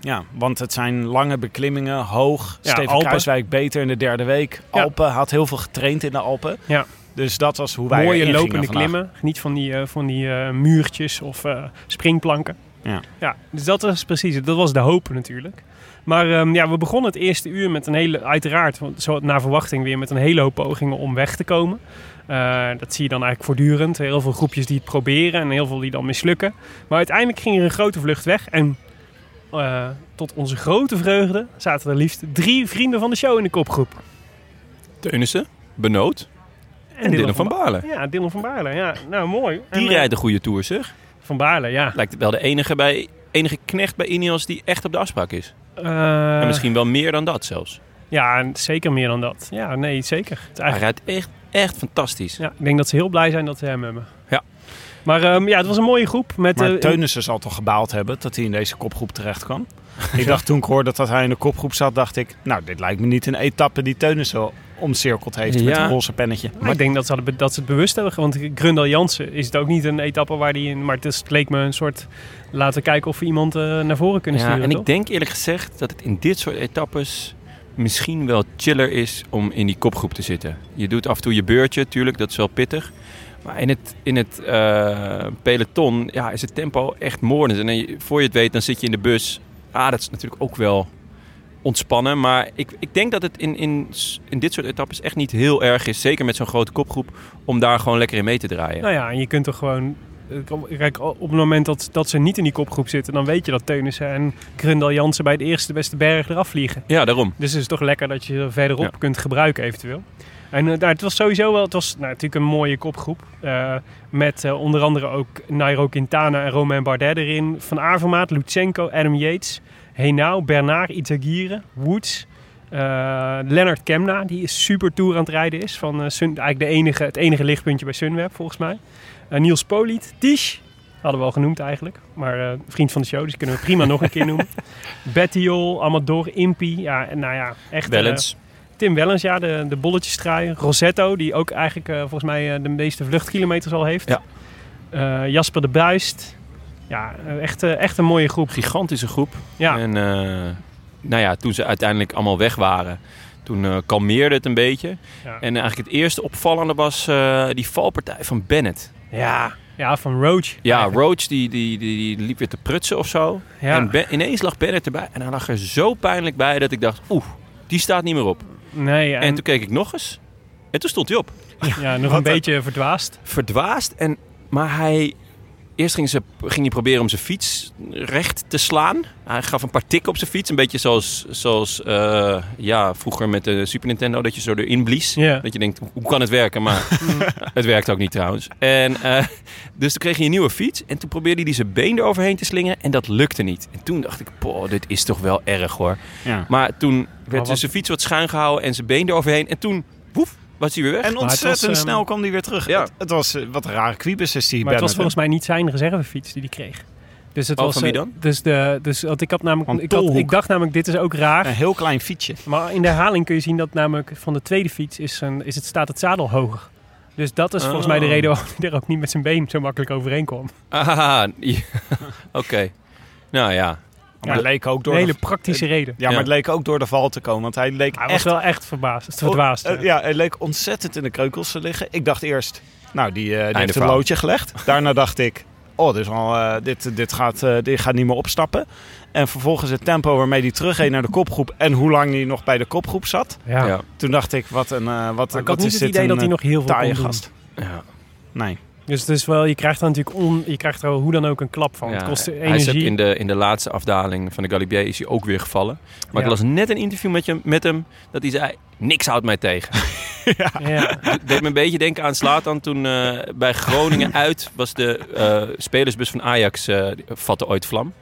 Ja, want het zijn lange beklimmingen, hoog. Ja, Steven Alpen. Kruiswijk beter in de derde week. Alpen had heel veel getraind in de Alpen. Ja. Dus dat was hoe wij Mooie lopende klimmen. Niet van die, eh, van die eh, muurtjes of eh, springplanken. Ja. ja, dus dat was precies het. Dat was de hoop natuurlijk. Maar ehm, ja, we begonnen het eerste uur met een hele, uiteraard, zo naar verwachting weer, met een hele hoop pogingen om weg te komen. Dat zie je dan eigenlijk voortdurend. Heel veel groepjes die het proberen en heel veel die dan mislukken. Maar uiteindelijk ging er een grote vlucht weg. En eh, tot onze grote vreugde zaten er liefst drie vrienden van de show in de kopgroep. Teunissen, Benoot en Dylan van Baarle. Ja, Dylan van Baarle. Ja, nou mooi. Die En, eh, rijdt een goede tour, zeg. Van Baarle, ja. Lijkt wel de enige, bij, enige knecht bij Ineos die echt op de afspraak is. Eh, en misschien wel meer dan dat zelfs. Ja, en zeker meer dan dat. Ja, nee, zeker. Het Hij rijdt echt, echt fantastisch. ja, ik denk dat ze heel blij zijn dat ze hem hebben. Ja. Maar ehm, ja, het was een mooie groep. Met, Maar eh, Teunissen zal toch gebaald hebben dat hij in deze kopgroep terecht kwam. ik dacht toen ik hoorde dat hij in de kopgroep zat, dacht ik... Nou, dit lijkt me niet een etappe die Teunissen omcirkeld heeft met Ja. een roze pennetje. Maar ik denk dat ze, hadden, dat ze het bewust hebben. Want Grundal Jansen is het ook niet een etappe waar die in... Maar het, is, het leek me een soort... Laten kijken of we iemand eh, naar voren kunnen Ja, sturen, en toch? ik denk eerlijk gezegd dat het in dit soort etappes misschien wel chiller is om in die kopgroep te zitten. Je doet af en toe je beurtje, tuurlijk, dat is wel pittig. Maar in het, in het eh, peloton ja, is het tempo echt moordend. En voor je het weet, dan zit je in de bus. Ah, dat is natuurlijk ook wel ontspannen. Maar ik, ik denk dat het in, in, in dit soort etappes echt niet heel erg is. Zeker met zo'n grote kopgroep. Om daar gewoon lekker in mee te draaien. Nou ja, en je kunt toch gewoon... eh, Kijk, op het moment dat, dat ze niet in die kopgroep zitten... dan weet je dat Teunissen en Grundal Jansen bij de eerste beste berg eraf vliegen. Ja, daarom. Dus het is toch lekker dat je ze verderop Ja. kunt gebruiken eventueel. En eh, nou, het was sowieso wel, het was nou, natuurlijk een mooie kopgroep. eh, met eh, onder andere ook Nairo Quintana en Romain Bardet erin. Van Avermaat, Lutsenko, Adam Yates, Henao, Bernard, Itagire, Woods. eh Lennart Kemna, die is super tour aan het rijden is. Van, Sun, eigenlijk de enige, het enige lichtpuntje bij Sunweb volgens mij. Niels Poliet, Tisch, hadden we al genoemd eigenlijk. Maar vriend van de show, dus kunnen we prima nog een keer noemen. Bettiol, Amador, Impi. Ja, nou ja, echt... Tim Wellens, ja, de, de bolletjestraai. Rosetto, die ook eigenlijk eh, volgens mij eh, de meeste vluchtkilometers al heeft. Ja. Eh, Jasper de Buist. Ja, echt, echt een mooie groep. gigantische groep. Ja, En eh, nou ja, toen ze uiteindelijk allemaal weg waren, toen eh, kalmeerde het een beetje. ja. En eigenlijk het eerste opvallende was eh, die valpartij van Bennett. ja. ja, van Roach. Ja, eigenlijk. Roach die, die, die, die liep weer te prutsen of zo. Ja. En Ben- ineens lag Bennett erbij. En hij lag er zo pijnlijk bij dat ik dacht, oeh, die staat niet meer op. Nee, En, en, toen keek ik nog eens. En toen stond hij op. ja, nog een beetje verdwaasd. Verdwaasd. En, maar hij... Eerst ging, ze, ging hij proberen om zijn fiets recht te slaan. Hij gaf een paar tikken op zijn fiets. Een beetje zoals, zoals eh, ja, vroeger met de Super Nintendo. Dat je zo erin blies. Dat je denkt, hoe kan het werken? Maar het werkt ook niet trouwens. En, eh, dus toen kreeg hij een nieuwe fiets. En toen probeerde hij zijn been eroverheen te slingen. En dat lukte niet. En toen dacht ik, poh, dit is toch wel erg hoor. Ja. Maar toen werd wat- dus zijn fiets wat schuin gehouden. En zijn been eroverheen. En toen, woef, was hij weer weg. En ontzettend was, ehm, snel kwam hij weer terug. Ja. Het, het was eh, wat een rare kwiebus is die Maar het was volgens mij niet zijn reservefiets die hij kreeg. Dus het Oh, was, van wie eh, dan? Dus, de, dus want ik, had namelijk, Van ik, had, ik dacht namelijk, dit is ook raar. Een heel klein fietsje. Maar in de herhaling kun je zien dat namelijk van de tweede fiets is, een, is het, staat het zadel hoger. Dus dat is volgens mij de Oh. reden waarom hij er ook niet met zijn been zo makkelijk overheen kwam. Ah, ja. oké. Nou ja. Maar het leek ook door Een de, hele praktische reden. ja, maar het leek ook door de val te komen. Want hij leek Hij echt was wel echt verbaasd, verdwaasd. Ja. eh, ja, hij leek ontzettend in de kreukels te liggen. Ik dacht eerst, nou, die, eh, die heeft een loodje gelegd. Daarna dacht ik, oh, dit, is al, eh, dit, dit, gaat, eh, dit gaat niet meer opstappen. En vervolgens het tempo waarmee hij terugreed naar de kopgroep... en hoe lang hij nog bij de kopgroep zat. Ja. Ja. Toen dacht ik, wat een uh, wat, Maar ik wat had niet het idee een, dat hij eh, nog heel veel taaie kon doen. gast. ja. Nee. Dus het is wel, je krijgt er natuurlijk on, je krijgt er hoe dan ook een klap van. Ja, het kost Hij is energie. in de, in de laatste afdaling van de Galibier is hij ook weer gevallen. Maar Ja. ik las net een interview met, je, met hem dat hij zei, niks houdt mij tegen. Ja. Het deed me een beetje denken aan Slatan toen eh, bij Groningen uit was de eh, spelersbus van Ajax eh, vatte ooit vlam.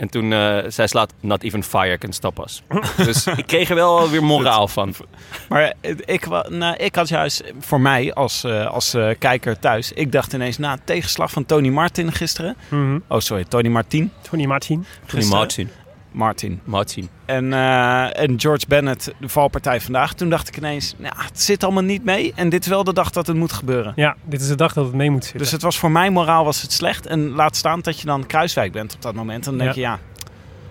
En toen, eh, zij slaat Not Even Fire Can Stop Us. dus ik kreeg er wel weer moraal van. Maar ik, nou, ik had juist voor mij als, eh, als eh, kijker thuis... Ik dacht ineens na het tegenslag van Tony Martin gisteren... Mhm. Oh, sorry, Tony Martin. Tony Martin. Tony Martin. Martin. Martin. En, eh, en George Bennett, de valpartij vandaag. Toen dacht ik ineens, nou, het zit allemaal niet mee. En dit is wel de dag dat het moet gebeuren. Ja, dit is de dag dat het mee moet zitten. Dus het was voor mij moraal was het slecht. En laat staan dat je dan Kruiswijk bent op dat moment. Dan denk Ja. je, ja,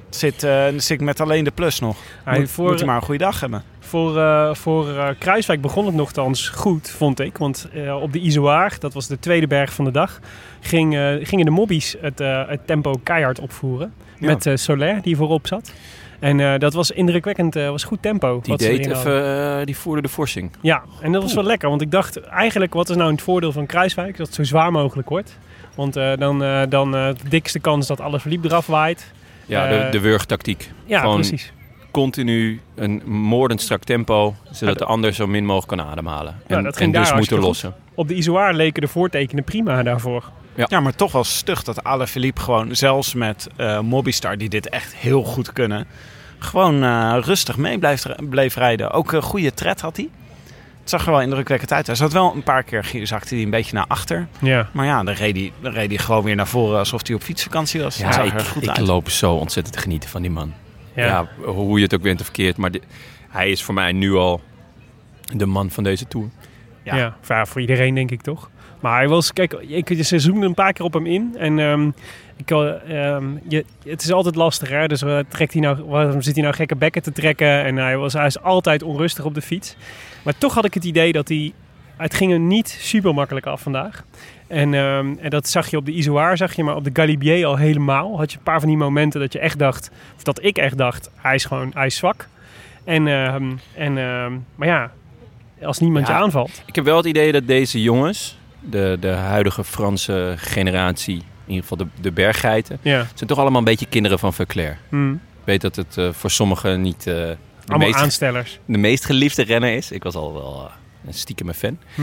het zit, eh, dan zit ik met alleen de plus nog. Hij- Moet, voor- moet hij maar een goede dag hebben. Voor, eh, voor eh, Kruiswijk begon het nogthans goed, vond ik. Want eh, op de Izoar, dat was de tweede berg van de dag, ging, gingen de mobbies het, het tempo keihard opvoeren. Ja. Met Soler, die voorop zat. En dat was indrukwekkend, was goed tempo. Die, deed even, die voerde de forsing. Ja, en dat was wel lekker. Want ik dacht, eigenlijk, wat is nou het voordeel van Kruiswijk? Dat het zo zwaar mogelijk wordt. Want dan, dan de dikste kans dat alle verliep eraf waait. Ja, de, de wurgtactiek. Ja, Gewoon precies. Continu een moordend strak tempo, zodat Ja, de ander zo min mogelijk kan ademhalen. Ja, En, dat ging en dus moeten lossen. Op de Izoar leken de voortekenen prima daarvoor. Ja. maar toch wel stug dat Alaphilippe gewoon, zelfs met eh Mobistar, die dit echt heel goed kunnen, gewoon eh, rustig mee bleef, bleef rijden. Ook een goede tred had hij. Het zag er wel indrukwekkend uit. Hij zat wel een paar keer, zakte hij een beetje naar achter. Ja. Maar ja, dan reed hij, dan reed hij gewoon weer naar voren alsof hij op fietsvakantie was. Ja, Dat zag ik, er goed ik uit. loop zo ontzettend te genieten van die man. Ja. Ja, hoe je het ook bent of verkeerd. Maar hij is voor mij nu al de man van deze Tour. Ja. Ja, voor, iedereen denk ik toch. Maar hij was, kijk, ik, ze zoomde een paar keer op hem in. En ehm, ik, eh, ehm, je, het is altijd lastig, hè. Dus eh, trekt hij nou, waarom zit hij nou gekke bekken te trekken? En hij, was, hij is altijd onrustig op de fiets. Maar toch had ik het idee dat hij... Het ging er niet super makkelijk af vandaag. En, ehm, en dat zag je op de Izoar, zag je, maar op de Galibier al helemaal. Had je een paar van die momenten dat je echt dacht, of dat ik echt dacht, hij is gewoon, hij is zwak. En, ehm, en, ehm, maar ja, als niemand Ja. je aanvalt. Ik heb wel het idee dat deze jongens, de, de huidige Franse generatie, in ieder geval de, de berggeiten, Ja. zijn toch allemaal een beetje kinderen van Verclair. Hm. Ik weet dat het eh, voor sommigen niet eh, de, Allemaal meest, aanstellers. de meest geliefde renner is. Ik was al wel eh, een stiekem fan. Hm.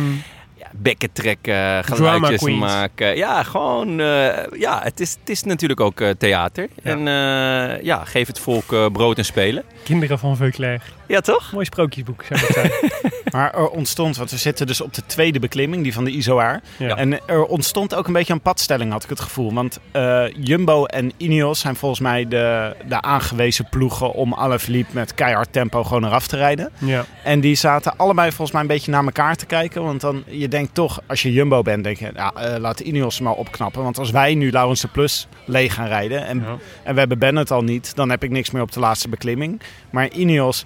Ja, bekken trekken, geluidjes maken. Ja, gewoon... eh, ja, het is, het is natuurlijk ook eh, theater. En eh, ja, geef het volk brood en spelen. Kinderen van Veuclair. Ja, toch? Mooi sprookjesboek, zou ik zeggen. Maar er ontstond, want we zitten dus op de tweede beklimming, die van de Izoar. Ja. En er ontstond ook een beetje een padstelling, had ik het gevoel. Want eh, Jumbo en Ineos zijn volgens mij de, de aangewezen ploegen om Alaphilippe met keihard tempo gewoon eraf te rijden. ja. En die zaten allebei volgens mij een beetje naar elkaar te kijken. Want dan, je denkt toch, als je Jumbo bent, denk je, ja, eh, laat Ineos maar opknappen. Want als wij nu Laurens de Plus leeg gaan rijden en, Ja. en we hebben Bennett al niet, dan heb ik niks meer op de laatste beklimming. Maar Ineos,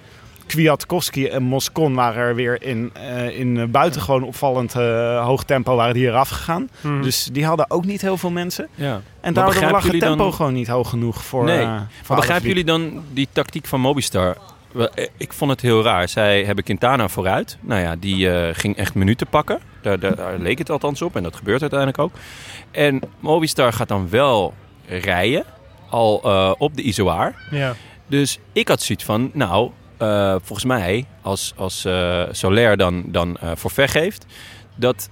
Kwiatkowski en Moscon waren er weer in, eh, in eh, buitengewoon opvallend eh, hoog tempo waren die eraf gegaan. Hm. Dus die hadden ook niet heel veel mensen. Ja. En Maar daardoor lag het tempo dan- gewoon niet hoog genoeg voor Nee. eh, voor begrijpen jullie dan die tactiek van Mobistar? Wel, Ik vond het heel raar. Zij hebben Quintana vooruit. Nou ja, die eh, ging echt minuten pakken. Daar, daar, daar leek het althans op. En dat gebeurt uiteindelijk ook. En Mobistar gaat dan wel rijden. Al eh, op de Izoar. ja. Dus ik had zoiets van, nou, eh, volgens mij, als, als eh Soler dan, dan eh forfait geeft, dat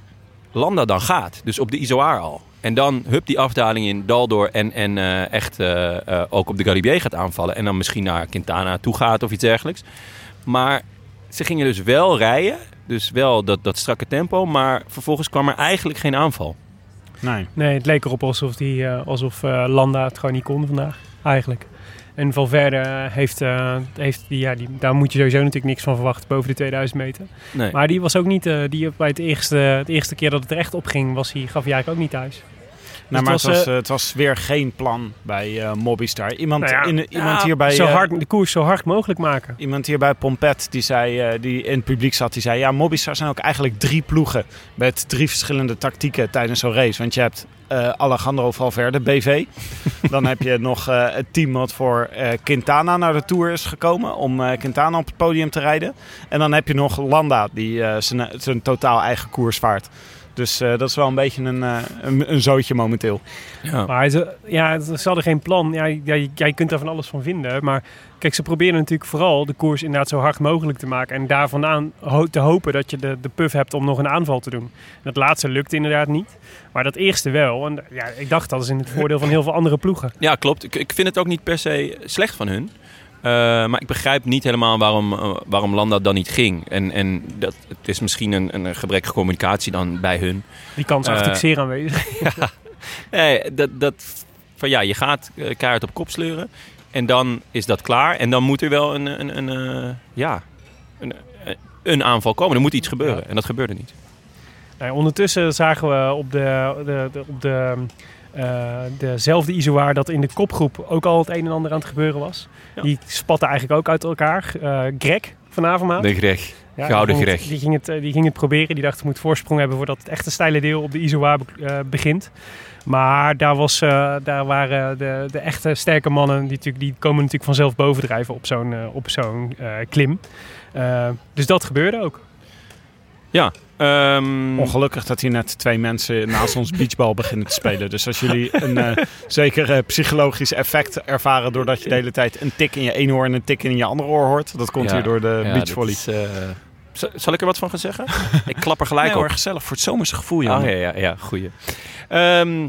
Landa dan gaat. Dus op de Izoar al. En dan hup die afdaling in dal door en, en eh, echt ook op de Galibier gaat aanvallen. En dan misschien naar Quintana toe gaat of iets dergelijks. Maar ze gingen dus wel rijden. Dus wel dat, dat strakke tempo. Maar vervolgens kwam er eigenlijk geen aanval. Nee. Nee, het leek erop alsof, die, eh, alsof eh, Landa het gewoon niet kon vandaag. Eigenlijk. En Valverde eh, heeft, eh, heeft die, ja, die, daar moet je sowieso natuurlijk niks van verwachten boven de 2000 meter. Nee. Maar die was ook niet, eh, die bij het eerste, het eerste keer dat het er echt op ging, was hij, gaf hij eigenlijk ook niet thuis. Nou, het maar het was, was, eh, eh, het was weer geen plan bij eh Mobistar. Iemand, Nou ja, in, iemand, Ja, hier bij, zo hard, de koers zo hard mogelijk maken. iemand hier bij Pompet, die, zei, die in het publiek zat, die zei... Ja, Mobistar zijn ook eigenlijk drie ploegen met drie verschillende tactieken tijdens zo'n race. Want je hebt Alejandro Valverde, BV. Dan heb je nog het team wat voor Quintana naar de Tour is gekomen... om Quintana op het podium te rijden. En dan heb je nog Landa, die zijn, zijn totaal eigen koers vaart. Dus eh, dat is wel een beetje een, eh, een, een zootje momenteel. Ja. Maar ze, ja, ze hadden geen plan. Ja, jij, jij kunt daar van alles van vinden. Maar kijk, ze proberen natuurlijk vooral de koers inderdaad zo hard mogelijk te maken. En daar vandaan ho- te hopen dat je de, de puff hebt om nog een aanval te doen. Dat laatste lukt inderdaad niet. Maar dat eerste wel. En ja, ik dacht dat is in het voordeel van heel veel andere ploegen. Ja, klopt. Ik, ik vind het ook niet per se slecht van hun. Eh, maar ik begrijp niet helemaal waarom, eh, waarom Landa dan niet ging. En, en dat, het is misschien een, een gebrekkige communicatie dan bij hun. Die kans is Eh, natuurlijk zeer aanwezig. Nee, dat, dat, van ja, je gaat eh, kaart op kop sleuren. En dan is dat klaar. En dan moet er wel een, een, een, eh, ja, een, eh, een aanval komen. Er moet iets gebeuren. En dat gebeurde niet. Nou, ondertussen zagen we op, de, de, de- op de, eh, dezelfde isoar dat in de kopgroep ook al het een en ander aan het gebeuren was. Ja. Die spatten eigenlijk ook uit elkaar. Eh Greg van Avermaat. De Greg. Ja, Gouden die ging Greg. het- Die ging, het, eh, die ging het proberen. Die dacht, ik moet voorsprong hebben voordat het echte steile deel op de be- eh, begint. Maar daar, was, eh, daar waren de, de echte sterke mannen, die, natuurlijk, die komen natuurlijk vanzelf bovendrijven op zo'n op zo'n eh, klim. Eh, dus dat gebeurde ook. Ehm, Ongelukkig dat hier net twee mensen naast ons beachbal beginnen te spelen. Dus als jullie een eh, zeker eh, psychologisch effect ervaren doordat je de hele tijd een tik in je ene oor en een tik in je andere oor hoort, dat komt Ja, hier door de ja, beachvolley. is, eh, zal- ik er wat van gaan zeggen? ik klap er gelijk Nee op. hoor, gezellig voor het zomerse gevoel, Oh, Jan. ja, ja, ja, goeie. Ehm,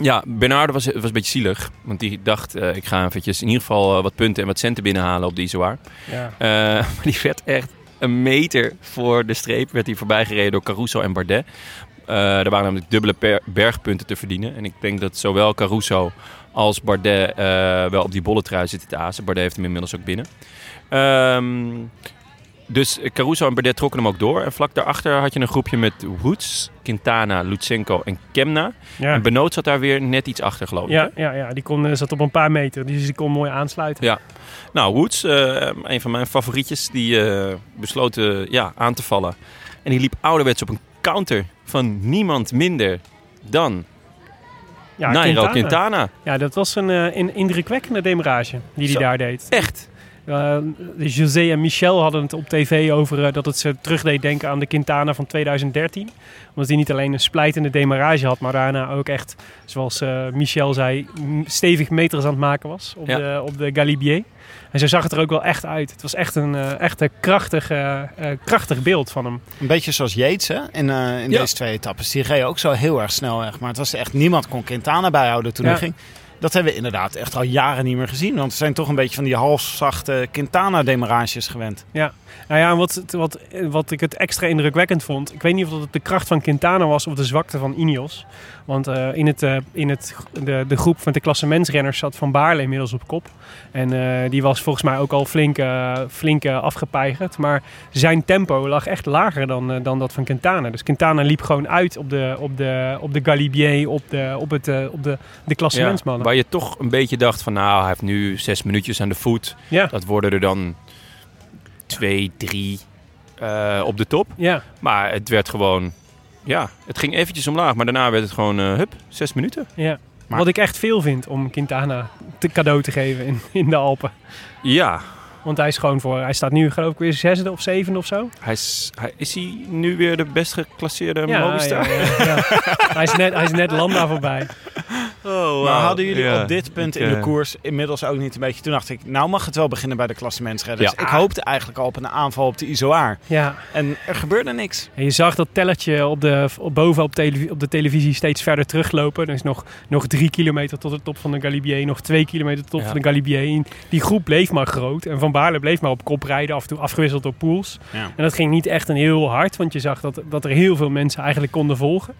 ja, Bernardo was, was een beetje zielig. Want die dacht, eh, ik ga eventjes in ieder geval wat punten en wat centen binnenhalen op de Izoar. Ja. Eh, maar die werd echt een meter voor de streep. Werd hij voorbij gereden door Caruso en Bardet. Eh, er waren namelijk dubbele bergpunten te verdienen. En ik denk dat zowel Caruso als Bardet eh, wel op die bolletrui zitten te azen. Bardet heeft hem inmiddels ook binnen. Ehm, dus Caruso en Bardet trokken hem ook door. En vlak daarachter had je een groepje met Woods, Quintana, Lutsenko en Kemna. Ja. En Benoot zat daar weer net iets achter, geloof ik. Ja, ja, ja, die kon, eh, zat op een paar meter, dus die kon mooi aansluiten. Ja. Nou, Woods, eh, een van mijn favorietjes, die eh besloot ja, aan te vallen. En die liep ouderwets op een counter van niemand minder dan Ja, Nairo Quintana. Quintana. Ja, dat was een, een indrukwekkende demerage die hij daar deed. Echt. Eh, José en Michel hadden het op tv over eh, dat het ze terug deed denken aan de Quintana van 2013. Omdat hij niet alleen een splijtende demarage had, maar daarna ook echt, zoals eh, Michel zei, stevig meters aan het maken was op, Ja. de, op de Galibier. En zo zag het er ook wel echt uit. Het was echt een, eh, echt een krachtig, krachtig beeld van hem. Een beetje zoals Yates hè? in, eh, in Ja. deze twee etappes. Die reed ook zo heel erg snel weg. Maar het was echt niemand kon Quintana bijhouden toen Ja. hij ging. Dat hebben we inderdaad echt al jaren niet meer gezien. Want we zijn toch een beetje van die halfzachte Quintana-demarages gewend. Ja, nou ja, wat, wat, wat ik het extra indrukwekkend vond. Ik weet niet of dat het de kracht van Quintana was of de zwakte van Ineos. Want eh, in, het, eh, in het, de, de groep van de klassementsrenners zat Van Baarle inmiddels op kop. En eh, die was volgens mij ook al flink, eh, flink afgepeigerd. Maar zijn tempo lag echt lager dan, dan dat van Quintana. Dus Quintana liep gewoon uit op de, op de, op de Galibier, op de, op het, op de, de klassementsmannen. Waar je toch een beetje dacht van nou, hij heeft nu zes minuutjes aan de voet. Ja, Dat worden er dan twee, drie eh, op de top. ja. Maar het werd gewoon, ja, het ging eventjes omlaag. Maar daarna werd het gewoon, eh, hup, zes minuten. ja. Maar- Wat ik echt veel vind om Quintana te cadeau te geven in, in de Alpen. Ja, Want hij is gewoon voor. Hij staat nu geloof ik weer zesde of zevende of zo. hij is, hij, is hij nu weer de best geclasseerde Ja, Movistar? ja, ja, ja. hij, is net, hij is net Landa voorbij. Oh, Maar hadden jullie Ja. op dit punt in de eh, koers inmiddels ook niet een beetje... Toen dacht ik, nou mag het wel beginnen bij de klassementsredders. Ja. Ik hoopte eigenlijk al op een aanval op de Izoar. Ja. En er gebeurde niks. En je zag dat tellertje op de, op, boven op, de televisie steeds verder teruglopen. Er is nog, nog drie kilometer tot de top van de Galibier. Nog twee kilometer tot de Ja. top van de Galibier. Die groep bleef maar groot. En Van Baarle bleef maar op kop rijden. Af en toe afgewisseld door Poels. Ja. En dat ging niet echt een heel hard. Want je zag dat, dat er heel veel mensen eigenlijk konden volgen.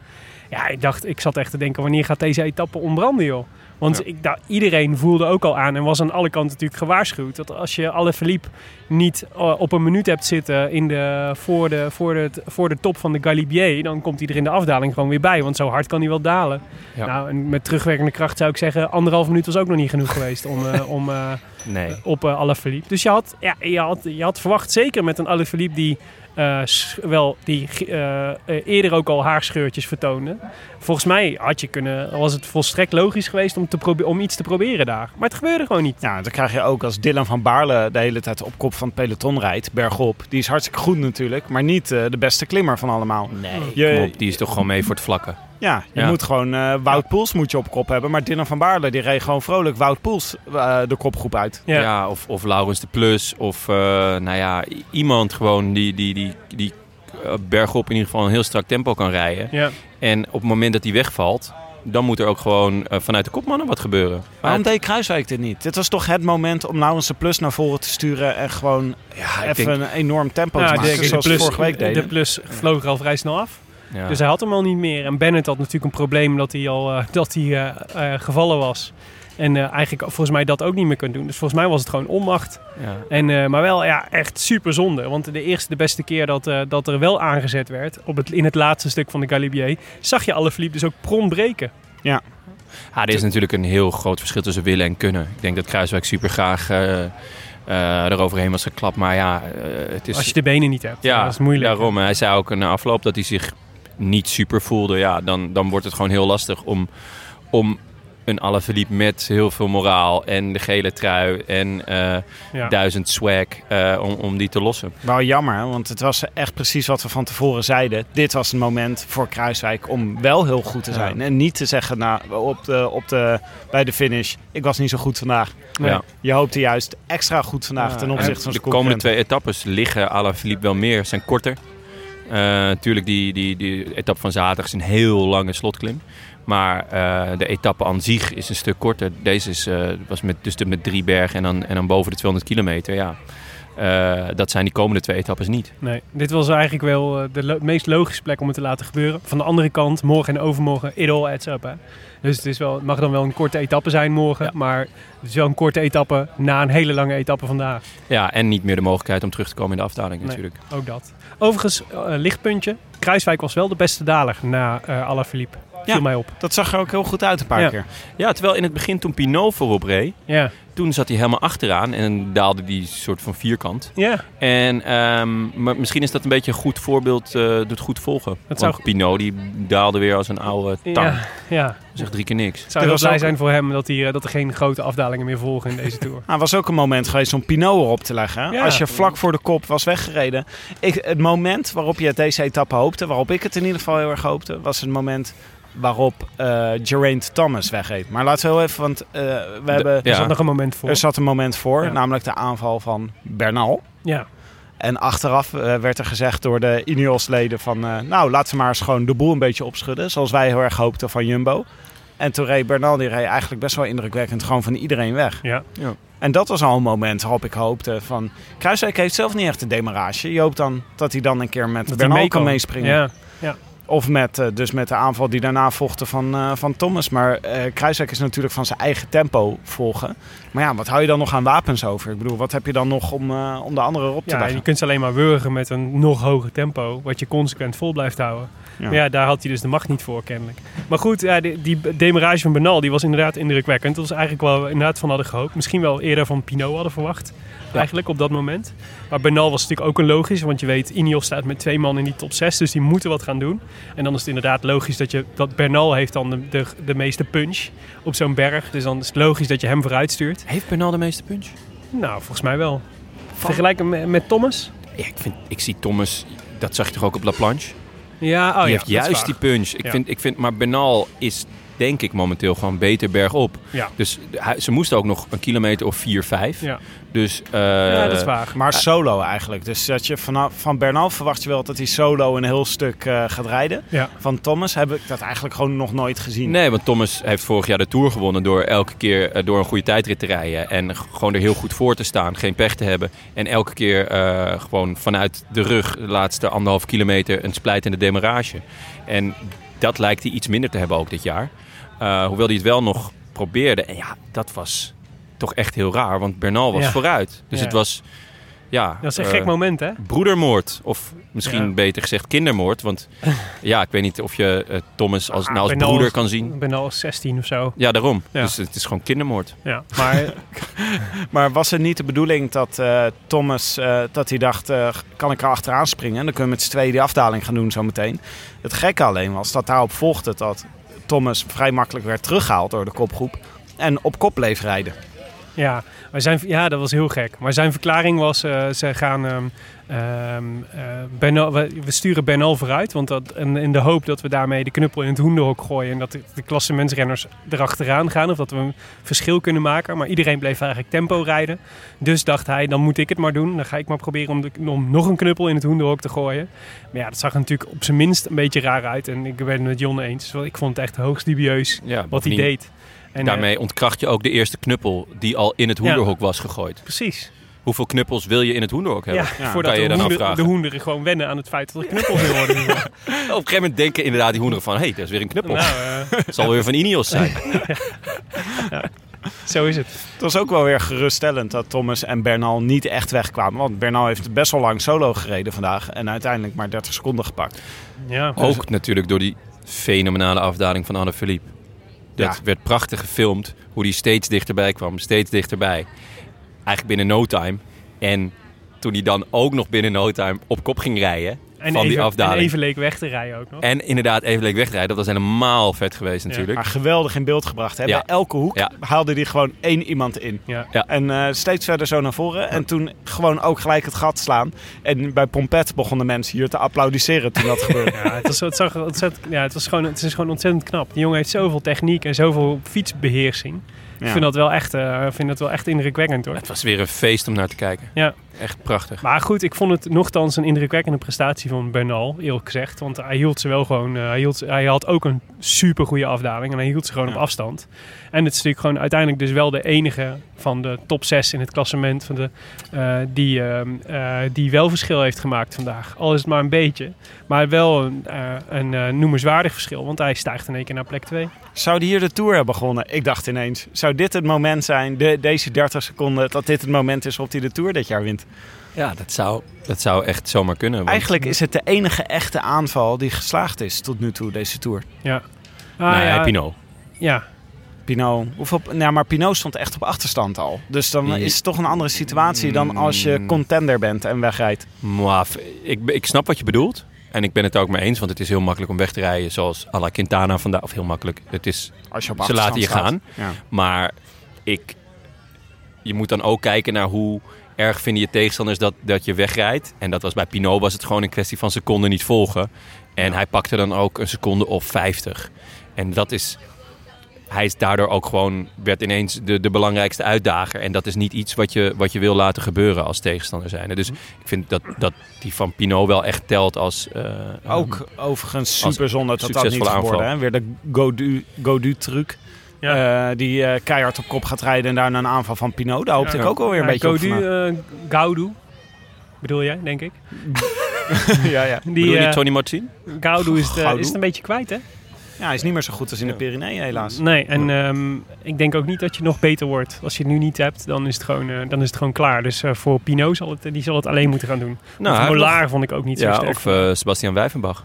Ja, ik dacht, ik zat echt te denken, wanneer gaat deze etappe ontbranden, joh? Want Ja. ik, nou, iedereen voelde ook al aan en was aan alle kanten natuurlijk gewaarschuwd. Dat als je alle verliep niet eh, op een minuut hebt zitten in de, voor, de, voor, de, voor de top van de Galibier, dan komt hij er in de afdaling gewoon weer bij. Want zo hard kan hij wel dalen. Ja. Nou, en met terugwerkende kracht zou ik zeggen, anderhalf minuut was ook nog niet genoeg geweest om, eh, om eh, Nee. op eh Alaphilippe. Dus je had, ja, je, had, je had verwacht, zeker met een Alaphilippe die eh, sch- wel die eh, eh, eerder ook al haarscheurtjes vertoonde. Volgens mij had je kunnen, was het volstrekt logisch geweest om, te om iets te proberen daar. Maar het gebeurde gewoon niet. Ja, dan krijg je ook als Dylan van Baarle de hele tijd op kop van het peloton rijdt, bergop. Die is hartstikke goed natuurlijk, maar niet eh, de beste klimmer van allemaal. Nee, Je- kom op, die is toch gewoon mee voor het vlakken. Ja, je Ja. moet gewoon eh, Wout Poels moet je op kop hebben. Maar Dylan van Baarle die reed gewoon vrolijk Wout Poels eh, de kopgroep uit. Ja. Ja, of, of Laurens de Plus. Of eh, nou ja, iemand gewoon die, die, die, die bergop in ieder geval een heel strak tempo kan rijden. Ja. En op het moment dat die wegvalt, dan moet er ook gewoon eh, vanuit de kopmannen wat gebeuren. Waarom Maar deed Kruiswijk dit niet? Dit was toch het moment om Laurens de Plus naar voren te sturen en gewoon ja, even denk, een enorm tempo Ja, te de, maken. de zoals plus, vorige week de deden. plus vloog er al vrij snel af. Ja. Dus hij had hem al niet meer. En Bennett had natuurlijk een probleem dat hij al eh, dat hij, eh, eh, gevallen was. En eh, eigenlijk volgens mij dat ook niet meer kunt doen. Dus volgens mij was het gewoon onmacht. ja. En, eh, maar wel ja, echt super zonde. Want de eerste, de beste keer dat, eh, dat er wel aangezet werd, op het, in het laatste stuk van de Galibier, zag je alle Philippe dus ook prompt breken. Ah, er is natuurlijk een heel groot verschil tussen willen en kunnen. Ik denk dat Kruiswijk super graag eh, eh, eroverheen was geklapt. Maar ja, het is... Als je de benen niet hebt. Ja, dat is moeilijk. Daarom. Hij zei ook na afloop dat hij zich niet super voelde. Ja, dan, dan wordt het gewoon heel lastig om, om een Alaphilippe met heel veel moraal en de gele trui en eh, Ja. duizend swag eh, om, om die te lossen. Wel jammer, want het was echt precies wat we van tevoren zeiden. Dit was het moment voor Kruiswijk om wel heel goed te zijn. En niet te zeggen nou, op de, op de, bij de finish, ik was niet zo goed vandaag. Nee. Ja. Je hoopte juist extra goed vandaag Ja, ten en opzichte van de komende twee etappes liggen Alaphilippe wel meer, zijn korter. Eh, Natuurlijk, die, die, die etappe van zaterdag is een heel lange slotklim. Maar eh, de etappe aan zich is een stuk korter. Deze is, eh, was met, dus met drie bergen en dan, en dan boven de 200 kilometer. Ja. Eh, dat zijn die komende twee etappes niet. Nee, dit was eigenlijk wel eh, de lo- meest logische plek om het te laten gebeuren. Van de andere kant, morgen en overmorgen, it all adds up. Hè? Dus het, is wel, het mag dan wel een korte etappe zijn morgen, Ja. maar het is wel een korte etappe na een hele lange etappe vandaag. Ja, en niet meer de mogelijkheid om terug te komen in de afdaling Nee. natuurlijk. Ook dat. Overigens, eh, lichtpuntje. Kruiswijk was wel de beste daler na eh Alaphilippe. Viel Ja. mij op. Dat zag er ook heel goed uit een paar Ja. keer. Ja, terwijl in het begin toen Pinot voorop reed, Ja, toen zat hij helemaal achteraan en daalde die soort van vierkant. ja. En ehm, maar misschien is dat een beetje een goed voorbeeld, eh doet goed volgen. Dat Want zou- Pinot die daalde weer als een oude tang. ja, ja. Zegt drie keer niks. Het Er zou heel was blij ook- zijn voor hem dat, hij, eh, dat er geen grote afdalingen meer volgen in deze Tour. Nou, was ook een moment geweest om Pinot erop te leggen. Ja. Als je vlak voor de kop was weggereden. Ik, het moment waarop je deze etappe hoopte, waarop ik het in ieder geval heel erg hoopte, was het moment waarop eh Geraint Thomas wegreed. Maar laten we heel even, want eh, we hebben, Er Ja. zat nog een moment voor. er zat een moment voor, Ja. namelijk de aanval van Bernal. Ja, En achteraf eh, werd er gezegd door de Ineos-leden van... eh, nou, laten we maar eens gewoon de boel een beetje opschudden. Zoals wij heel erg hoopten van Jumbo. En toen reed Bernal, die reed eigenlijk best wel indrukwekkend gewoon van iedereen weg. ja. En dat was al een moment waarop ik hoopte van... Kruiswijk heeft zelf niet echt de demarage. Je hoopt dan dat hij dan een keer met Dat Bernal mee kan meespringen. Ja, Of met, eh, dus met de aanval die daarna volgde van, eh, van Thomas. Maar Kruiswijk is natuurlijk van zijn eigen tempo volgen. Maar ja, wat hou je dan nog aan wapens over? Ik bedoel, wat heb je dan nog om, om de anderen erop te ja, je kunt ze alleen maar wurgen met een nog hoger tempo, wat je consequent vol blijft houden. Ja. Maar ja, daar had hij dus de macht niet voor, kennelijk. Maar goed, ja, die, die demarage van Bernal, die was inderdaad indrukwekkend. Dat was eigenlijk wel inderdaad van hadden gehoopt. Misschien wel eerder van Pinot hadden verwacht, eigenlijk op dat moment. Maar Bernal was natuurlijk ook een logisch, want je weet, Ineos staat met twee man in die top 6, dus die moeten wat gaan doen. En dan is het inderdaad logisch dat, je, dat Bernal heeft dan de, de, de meeste punch op zo'n berg. Dus dan is het logisch dat je hem vooruit stuurt. Heeft Bernal de meeste punch? Nou, volgens mij wel. Vergelijken met, met Thomas? Ja, ik, vind, ik zie Thomas, dat zag je toch ook op La Planche? Ja, oh die ja, heeft juist die punch. Ik Ja. vind, ik vind, maar Bernal is denk ik momenteel gewoon beter bergop. Ja. Dus hij, ze moesten ook nog een kilometer of 4, 5. Ja. Dus eh, ja, dat is waar. Maar solo eigenlijk. Dus dat je vanaf, van Bernal verwacht je wel dat hij solo een heel stuk eh, gaat rijden. Ja. Van Thomas heb ik dat eigenlijk gewoon nog nooit gezien. Nee, want Thomas heeft vorig jaar de Tour gewonnen door elke keer eh, door een goede tijdrit te rijden. En gewoon er heel goed voor te staan, geen pech te hebben. En elke keer eh, gewoon vanuit de rug, de laatste anderhalf kilometer, een splijtende demarage. En dat lijkt hij iets minder te hebben ook dit jaar. Eh, hoewel hij het wel nog probeerde. En ja, dat was toch echt heel raar, want Bernal was Ja. vooruit. Dus Ja. het was... ja, Dat is een eh, gek moment, hè? broedermoord. Of misschien Ja. beter gezegd kindermoord. Want ja, ik weet niet of je eh, Thomas als, nou als broeder kan zien. Ik ben al 16 of zo. Ja, daarom. Ja. Dus het is gewoon kindermoord. Ja, maar Maar was het niet de bedoeling dat eh, Thomas, eh, dat hij dacht, eh, kan ik er achteraan springen? Dan kunnen we met z'n tweeën die afdaling gaan doen zometeen. Het gekke alleen was dat daarop volgde dat Thomas vrij makkelijk werd teruggehaald door de kopgroep. En op kop bleef rijden. Ja, maar zijn, ja, dat was heel gek. Maar zijn verklaring was, eh, ze gaan, Bernal, we, we sturen Bernal vooruit. Want dat, en in de hoop dat we daarmee de knuppel in het hoenderhok gooien. En dat de, de klassementsrenners erachteraan gaan. Of dat we een verschil kunnen maken. Maar iedereen bleef eigenlijk tempo rijden. Dus dacht hij, dan moet ik het maar doen. Dan ga ik maar proberen om, de, om nog een knuppel in het hoenderhok te gooien. Maar ja, dat zag er natuurlijk op zijn minst een beetje raar uit. En ik ben het met Jon eens. Ik vond het echt hoogst dubieus Ja, wat hij deed. En, eh, Daarmee ontkracht je ook de eerste knuppel die al in het hoenderhok was gegooid. precies. Hoeveel knuppels wil je in het hoenderhok hebben? Ja, voordat kan je de, dan hoender, de hoenderen gewoon wennen aan het feit dat er knuppels in worden. Op een gegeven moment denken inderdaad die hoenderen van... hé, hey, dat is weer een knuppel. nou, eh, Het zal weer van Ineos zijn. zo is het. Het was ook wel weer geruststellend dat Thomas en Bernal niet echt wegkwamen. Want Bernal heeft best wel lang solo gereden vandaag. En uiteindelijk maar 30 seconden gepakt. Ja, Ook natuurlijk door die fenomenale afdaling van Anne Philippe. Dat Ja. werd prachtig gefilmd. Hoe die steeds dichterbij kwam. Steeds dichterbij. Eigenlijk binnen no time. En toen hij dan ook nog binnen no time op kop ging rijden. En, van even, die afdaling. en even leek weg te rijden ook nog. En inderdaad even leek wegrijden. Dat was helemaal vet geweest natuurlijk. Maar geweldig in beeld gebracht. Hè? Ja. Bij elke hoek Ja. haalde hij gewoon één iemand in. Ja. Ja. En eh, steeds verder zo naar voren. En toen gewoon ook gelijk het gat slaan. En bij Pompet begonnen mensen hier te applaudisseren toen dat gebeurde. Ja, het, was, het, zag ontzettend, ja, het, was gewoon, het is gewoon ontzettend knap. Die jongen heeft zoveel techniek en zoveel fietsbeheersing. Ik Ja. vind dat wel echt, eh, vind dat wel echt indrukwekkend hoor. Het was weer een feest om naar te kijken. Ja. Echt prachtig. Maar goed, ik vond het nogthans een indrukwekkende prestatie van Bernal, eerlijk gezegd. Want hij hield ze wel gewoon. eh, hij, hield, hij had ook een super goede afdaling en hij hield ze gewoon Ja. op afstand. En het is natuurlijk gewoon uiteindelijk dus wel de enige van de top 6 in het klassement van de, eh, die, ehm, eh, die wel verschil heeft gemaakt vandaag. Al is het maar een beetje. Maar wel een, eh, een eh, noemenswaardig verschil, want hij stijgt in één keer naar plek 2. Zou die hier de Tour hebben begonnen? Ik dacht ineens, zou dit het moment zijn, de, deze 30 seconden, dat dit het moment is waarop hij de Tour dit jaar wint? Ja, dat zou, dat zou echt zomaar kunnen. want- Eigenlijk is het de enige echte aanval die geslaagd is tot nu toe, deze Tour. Ja. Nou, Ah, ja, Pinot. ja, Pinot, hoeveel, nou, maar Pinot stond echt op achterstand al. Dus dan Ja. is het toch een andere situatie dan als je contender bent en wegrijdt. Maar ik, ik snap wat je bedoelt. En ik ben het ook mee eens, want het is heel makkelijk om weg te rijden. Zoals à la Quintana vandaag. Of heel makkelijk. Het is, Als je op ze laten je gaan. Ja. Maar ik, je moet dan ook kijken naar hoe erg vinden je tegenstanders dat, dat je wegrijdt. En dat was bij Pinot was het gewoon een kwestie van seconden niet volgen. En hij pakte dan ook een seconde of 50. En dat is... Hij is daardoor ook gewoon, werd ineens de, de belangrijkste uitdager. En dat is niet iets wat je, wat je wil laten gebeuren als tegenstander zijn. Dus ik vind dat, dat die van Pinot wel echt telt als... eh, Ook overigens super zonde dat dat niet geworden. Hè? Weer de Godu, Godu truc. Ja. Eh, die eh, keihard op kop gaat rijden en daarna een aanval van Pinot. Daar hoopte Ja. ik ook alweer een Ja, beetje op. Gaudu, eh, Gaudu, bedoel jij, denk ik. ja, ja. Die, Bedoel je niet Tony Martin? Gaudu is, eh, Gaudu? is het een beetje kwijt, hè? ja, hij is niet meer zo goed als in de Pyreneeën helaas. Nee, en ehm, ik denk ook niet dat je nog beter wordt. Als je het nu niet hebt, dan is het gewoon, eh, dan is het gewoon klaar. Dus eh, voor Pinot zal het, die zal het alleen moeten gaan doen. Nou, of vond ik ook niet zo Ja, sterk. of eh, Sebastian Wijvenbach.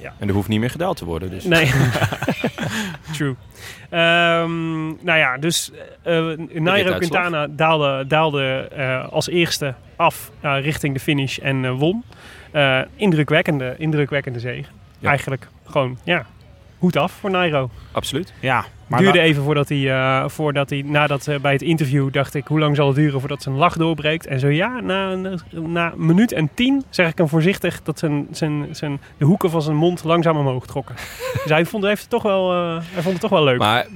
Ja. En er hoeft niet meer gedaald te worden. Dus. Nee. True. Ehm, nou ja, dus eh Nairo rituitslag. Quintana daalde, daalde eh, als eerste af eh, richting de finish en eh, won. Eh, indrukwekkende, indrukwekkende zege. Ja. Eigenlijk gewoon, ja, hoed af voor Nairo. Absoluut. Ja, maar duurde even voordat hij, eh, voordat hij nadat eh, bij het interview dacht ik, hoe lang zal het duren voordat zijn lach doorbreekt? En zo ja, na, een- na een minuut en tien zeg ik hem voorzichtig dat zijn, zijn, zijn, de hoeken van zijn mond langzaam omhoog trokken. dus hij vond, heeft het toch wel, eh, hij vond het toch wel leuk. Maar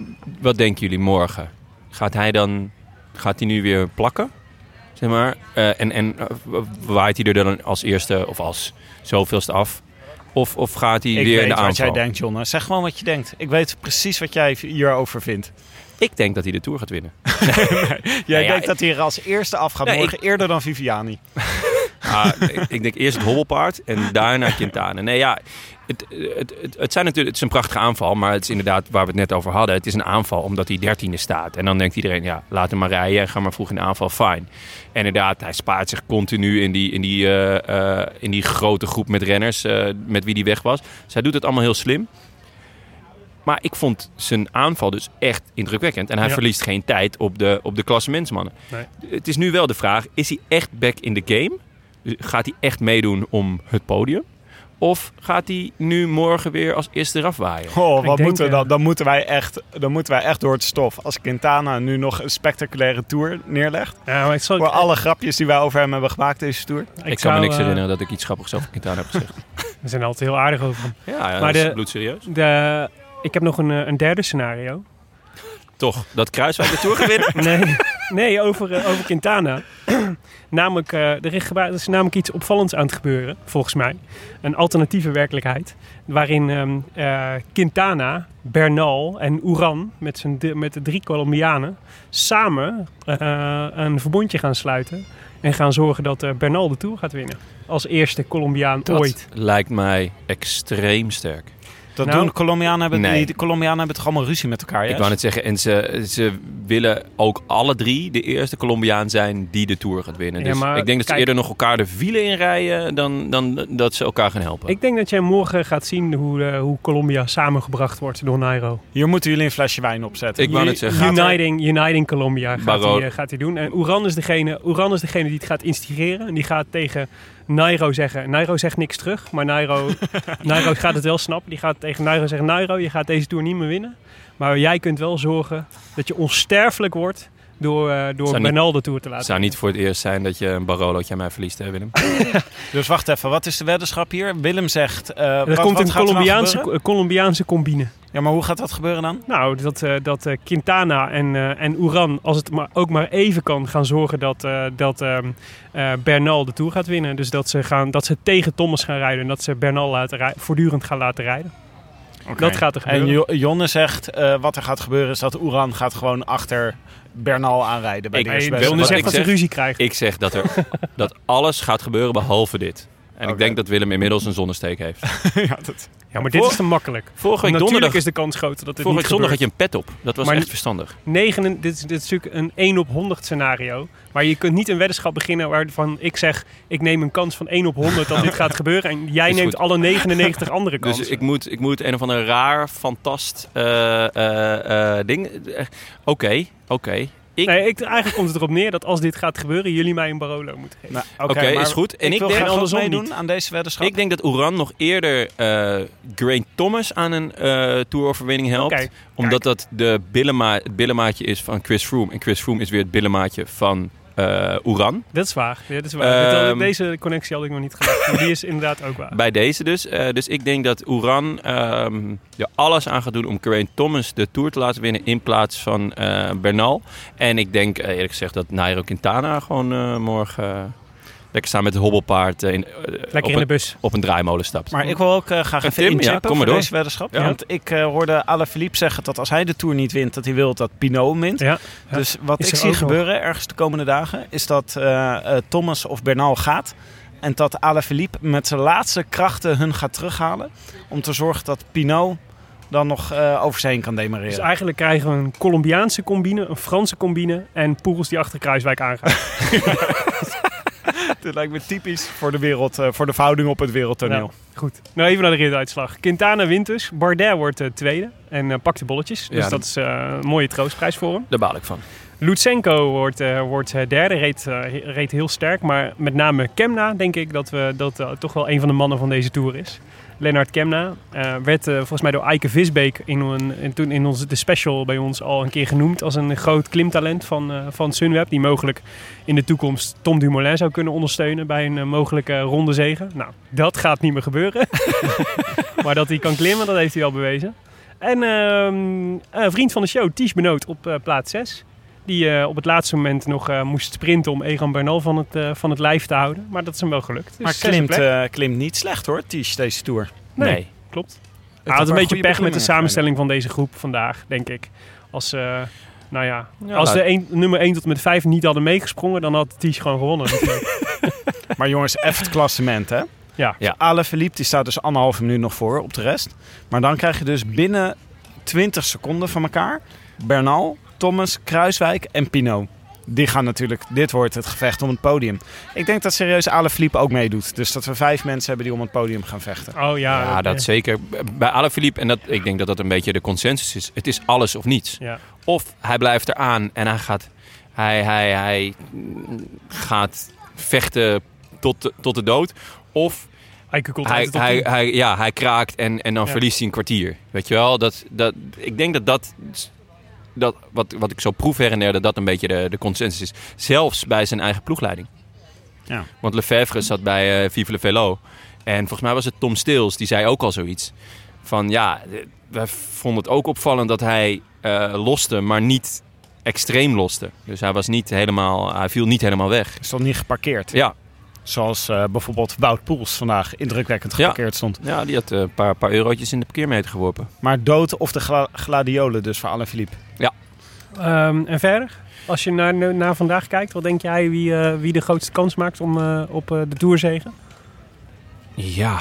wat denken jullie morgen? Gaat hij dan gaat hij nu weer plakken? Zeg maar. Eh, en en waait hij er dan als eerste of als zoveelste af? Of, of gaat hij ik weer weet in de wat aanval? jij denkt, Jonne. Zeg gewoon wat je denkt. Ik weet precies wat jij hierover vindt. Ik denk dat hij de Tour gaat winnen. Jij Nou ja, denkt dat hij er als eerste af gaat Nee, morgen eerder dan Viviani. Ah, ik, denk eerst het hobbelpaard en daarna Quintana. Nee, ja, het, het, het, het, zijn natuurlijk, het is een prachtige aanval, maar het is inderdaad waar we het net over hadden. Het is een aanval omdat hij dertiende staat. En dan denkt iedereen, ja, laat hem maar rijden en ga maar vroeg in de aanval, fijn. En inderdaad, hij spaart zich continu in die, in die, eh, eh, in die grote groep met renners eh, met wie hij weg was. Dus hij doet het allemaal heel slim. Maar ik vond zijn aanval dus echt indrukwekkend. En hij Ja. verliest geen tijd op de, op de klassementsmannen. Nee. Het is nu wel de vraag, is hij echt back in the game? Gaat hij echt meedoen om het podium? Of gaat hij nu morgen weer als eerste eraf waaien? Oh, Ik wat moeten, we eh, dan, dan, moeten wij echt, dan moeten wij echt door het stof. Als Quintana nu nog een spectaculaire tour neerlegt. Ja, maar zal, Voor alle grapjes die wij over hem hebben gemaakt deze tour. Ik, kan zou, me niks eh, herinneren dat ik iets grappigs over Quintana heb gezegd. We zijn altijd heel aardig over hem. Ja, ja Maar dat is bloedserieus. De, ik heb nog een, eh, een derde scenario. Toch, dat Kruiswijk de Tour gaat winnen? Nee, nee over, eh, over Quintana. namelijk, eh, er, is er namelijk iets opvallends aan het gebeuren, volgens mij. Een alternatieve werkelijkheid. Waarin ehm, eh, Quintana, Bernal en Uran, met, zijn de, met de drie Colombianen, samen een verbondje gaan sluiten. En gaan zorgen dat Bernal de Tour gaat winnen. Als eerste Colombiaan Dat ooit. lijkt mij extreem sterk. Dat Nou, doen Colombianen hebben, nee. die, de Colombianen hebben toch allemaal ruzie met elkaar, Ik wou net zeggen, en ze, ze willen ook alle drie de eerste Colombiaan zijn die de Tour gaat winnen. Ja, Dus maar ik denk dat ze eerder nog elkaar de wielen inrijden dan, dan dat ze elkaar gaan helpen. Ik denk dat jij morgen gaat zien hoe, eh, hoe Colombia samengebracht wordt door Nairo. Hier moeten jullie een flesje wijn opzetten. Ik wou net zeggen, gaat er- Uniting, Uniting Colombia gaat hij, eh, gaat hij doen. En Uran is, degene, Uran is degene die het gaat instigeren. En die gaat tegen Nairo zeggen. Nairo zegt niks terug, maar Nairo, Nairo gaat het wel snappen. Die gaat tegen Nairo zeggen, Nairo, je gaat deze Tour niet meer winnen. Maar jij kunt wel zorgen dat je onsterfelijk wordt door, eh, door niet- Bernal de Tour te Het laten zou niet voor het eerst zijn dat je een Barolootje aan mij verliest, hè Willem? Dus wacht even, wat is de weddenschap hier? Willem zegt... eh, Er wat- komt wat een gaat dan Colombiaanse? Colombiaanse combine. Ja, maar hoe gaat dat gebeuren dan? Nou, dat, eh, dat eh, Quintana en, eh, en Uran, als het maar, ook maar even kan, gaan zorgen dat, eh, dat ehm, eh, Bernal de Tour gaat winnen. Dus dat ze, gaan, dat ze tegen Thomas gaan rijden en dat ze Bernal laten rij- voortdurend gaan laten rijden. Dat gaat er En gebeuren. Jonne zegt, eh, wat er gaat gebeuren is dat Oeran gaat gewoon achter Bernal aanrijden bij Ik- de wedstrijd. zegt dat ze ruzie krijgen. Ik zeg dat, er, dat alles gaat gebeuren behalve dit. En ik denk dat Willem inmiddels een zonnesteek heeft. ja, dat, Ja, maar dit is te makkelijk. Vorige week Natuurlijk donderdag, is de kans groter dat dit vorige week zondag had je een pet op. Dat was Maar- echt verstandig. Negen, dit, is, dit is natuurlijk een 1 op 100 scenario. Maar je kunt niet een weddenschap beginnen waarvan ik zeg... ik neem een kans van 1 op 100 dat dit gaat gebeuren. En jij neemt goed. alle 99 andere kansen. Dus ik moet, ik moet een of ander raar, fantast eh, ding... Oké, oké. Ik- Nee, ik, eigenlijk komt het erop neer dat als dit gaat gebeuren... jullie mij een Barolo moeten geven. nou, Oké, maar is goed. En ik, ik wil denk meedoen niet. aan deze weddenschap. Ik denk dat Oeran nog eerder eh Grain Thomas aan een eh toeroverwinning helpt. Omdat dat de billema het billenmaatje is van Chris Froome. En Chris Froome is weer het billenmaatje van Oeran. Dat is waar. Ja, dat is waar. Dit- Ehm, Deze connectie had ik nog niet gelegd. Maar die is inderdaad ook waar. Bij deze dus. Eh, dus ik denk dat Oeran ehm er alles aan gaat doen om Geraint Thomas de Tour te laten winnen in plaats van eh, Bernal. En ik denk eh, eerlijk gezegd dat Nairo Quintana gewoon eh, morgen eh, lekker staan met het hobbelpaard eh, in, eh, Lekker op, in de een, bus. op een draaimolen stapt. Maar ik wil ook eh, graag En even Tim, kom maar voor door. deze weddenschap. Ja. Want ik eh, hoorde Alaphilippe zeggen dat als hij de Tour niet wint, dat hij wil dat Pinot wint. Ja. Ja. Dus wat Is ik zie nog. gebeuren ergens de komende dagen, is dat Thomas of Bernal gaat. En dat Alaphilippe met zijn laatste krachten hun gaat terughalen. Om te zorgen dat Pinot dan nog eh, over zijn heen kan demareren. Dus eigenlijk krijgen we een Colombiaanse combine, een Franse combine en Poels die achter Kruiswijk aangaan. Dit lijkt me typisch voor de, wereld, eh, voor de verhouding op het wereldtoneel. Goed. Nou, even naar de rituitslag. Quintana wint dus. Bardet wordt eh, tweede en eh, pakt de bolletjes. Dus Ja, dat is eh, een mooie troostprijs voor hem. Daar baal ik van. Lutsenko wordt, eh, wordt eh, derde, reed, eh, reed heel sterk. Maar met name Kemna denk ik dat, we, dat toch wel een van de mannen van deze Tour is. Lennart Kemna eh, werd eh, volgens mij door Eike Visbeek in, in, toen in onze, de special bij ons al een keer genoemd als een groot klimtalent van, eh, van Sunweb. Die mogelijk in de toekomst Tom Dumoulin zou kunnen ondersteunen bij een mogelijke ronde zegen. Nou, dat gaat niet meer gebeuren. maar dat hij kan klimmen, dat heeft hij al bewezen. En ehm, een vriend van de show, Ties Benoot, op plaats 6. Die eh, op het laatste moment nog eh, moest sprinten om Egan Bernal van het, eh, van het lijf te houden. Maar dat is hem wel gelukt. Dus Maar klimt, eh, klimt niet slecht hoor, Ties, deze Tour. nee, Nee. klopt. Hij had een beetje pech met de samenstelling van deze groep vandaag, denk ik. Als, eh, nou ja, Ja, als de een, nummer 1 tot en met 5 niet hadden meegesprongen, dan had Ties gewoon gewonnen. Maar jongens, even het klassement, hè? Ja. Ja. Alaphilippe die staat dus anderhalve minuut nog voor op de rest. Maar dan krijg je dus binnen 20 seconden van elkaar Bernal, Thomas, Kruiswijk en Pinot. Die gaan natuurlijk, dit wordt het gevecht om het podium. Ik denk dat serieus Alaphilippe ook meedoet. Dus dat we vijf mensen hebben die om het podium gaan vechten. Oh ja. Ja, dat zeker. Bij Alaphilippe, en dat, ik denk dat dat een beetje de consensus is. Het is alles of niets. Ja. Of hij blijft eraan en hij gaat, hij, hij, hij gaat vechten tot de, tot de dood. Of hij, hij, 10. hij, ja, hij kraakt en, en dan Ja. verliest hij een kwartier. Weet je wel? Dat, dat, ik denk dat dat, dat wat, wat ik zo proef her en der, dat dat een beetje de, de consensus is. Zelfs bij zijn eigen ploegleiding. Ja. Want Lefebvre zat bij eh Vive le Velo. En volgens mij was het Tom Stills, die zei ook al zoiets. Van ja, eh, wij vonden het ook opvallend dat hij eh, loste, maar niet extreem loste. Dus hij, was niet helemaal, hij viel niet helemaal weg. Is toch niet geparkeerd? Ja, Zoals eh, bijvoorbeeld Wout Poels vandaag indrukwekkend Ja. geparkeerd stond. ja die had eh, een paar, paar eurotjes in de parkeermeter geworpen. Maar dood of de gla- gladiolen dus voor Alaphilippe. Ehm, en verder? Als je naar, naar vandaag kijkt, wat denk jij wie, eh, wie de grootste kans maakt om, eh, op eh, de Tourzegen? Ja,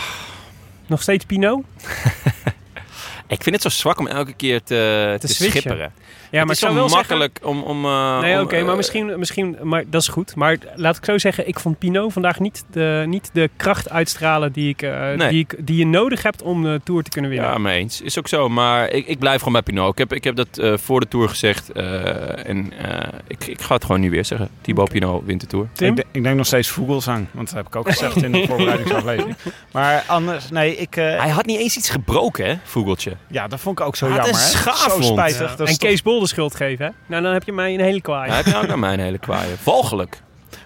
Nog steeds Pinot? ik vind het zo zwak om elke keer te, te, switchen. schipperen. Ja, het maar is zo makkelijk om... om eh, Nee, oké, eh, maar misschien, misschien maar dat is goed. Maar laat ik zo zeggen, ik vond Pinot vandaag niet de, niet de kracht uitstralen die, ik, eh, Nee. die, ik, die je nodig hebt om de Tour te kunnen winnen. Ja, mee eens. Is ook zo. Maar ik, ik blijf gewoon bij Pinot. Ik heb, ik heb dat eh, voor de Tour gezegd. eh, en eh, ik, ik ga het gewoon nu weer zeggen. Thibaut Pinot wint de Tour. Tim? Ik, de- ik denk nog steeds Vogelsang. Want dat heb ik ook gezegd in de voorbereidingsaflevering. Maar anders, nee, ik... eh, Hij had niet eens iets gebroken, hè, Vogeltje. ja, dat vond ik ook zo jammer. een hè. schaafwond. Zo spijtig. Ja. Dat is en Kees Bol de schuld geven, hè? Nou, dan heb je mij een hele kwaai. Heeft nou ook naar mij een hele kwaaie. Walgelijk.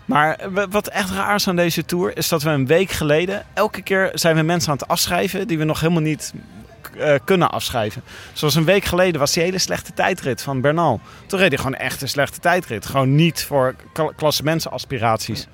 Maar wat echt raar is aan deze tour, is dat we een week geleden... elke keer zijn we mensen aan het afschrijven die we nog helemaal niet eh, kunnen afschrijven. Zoals een week geleden was die hele slechte tijdrit van Bernal. Toen reed hij gewoon echt een slechte tijdrit. Gewoon niet voor kla- klassementsaspiraties.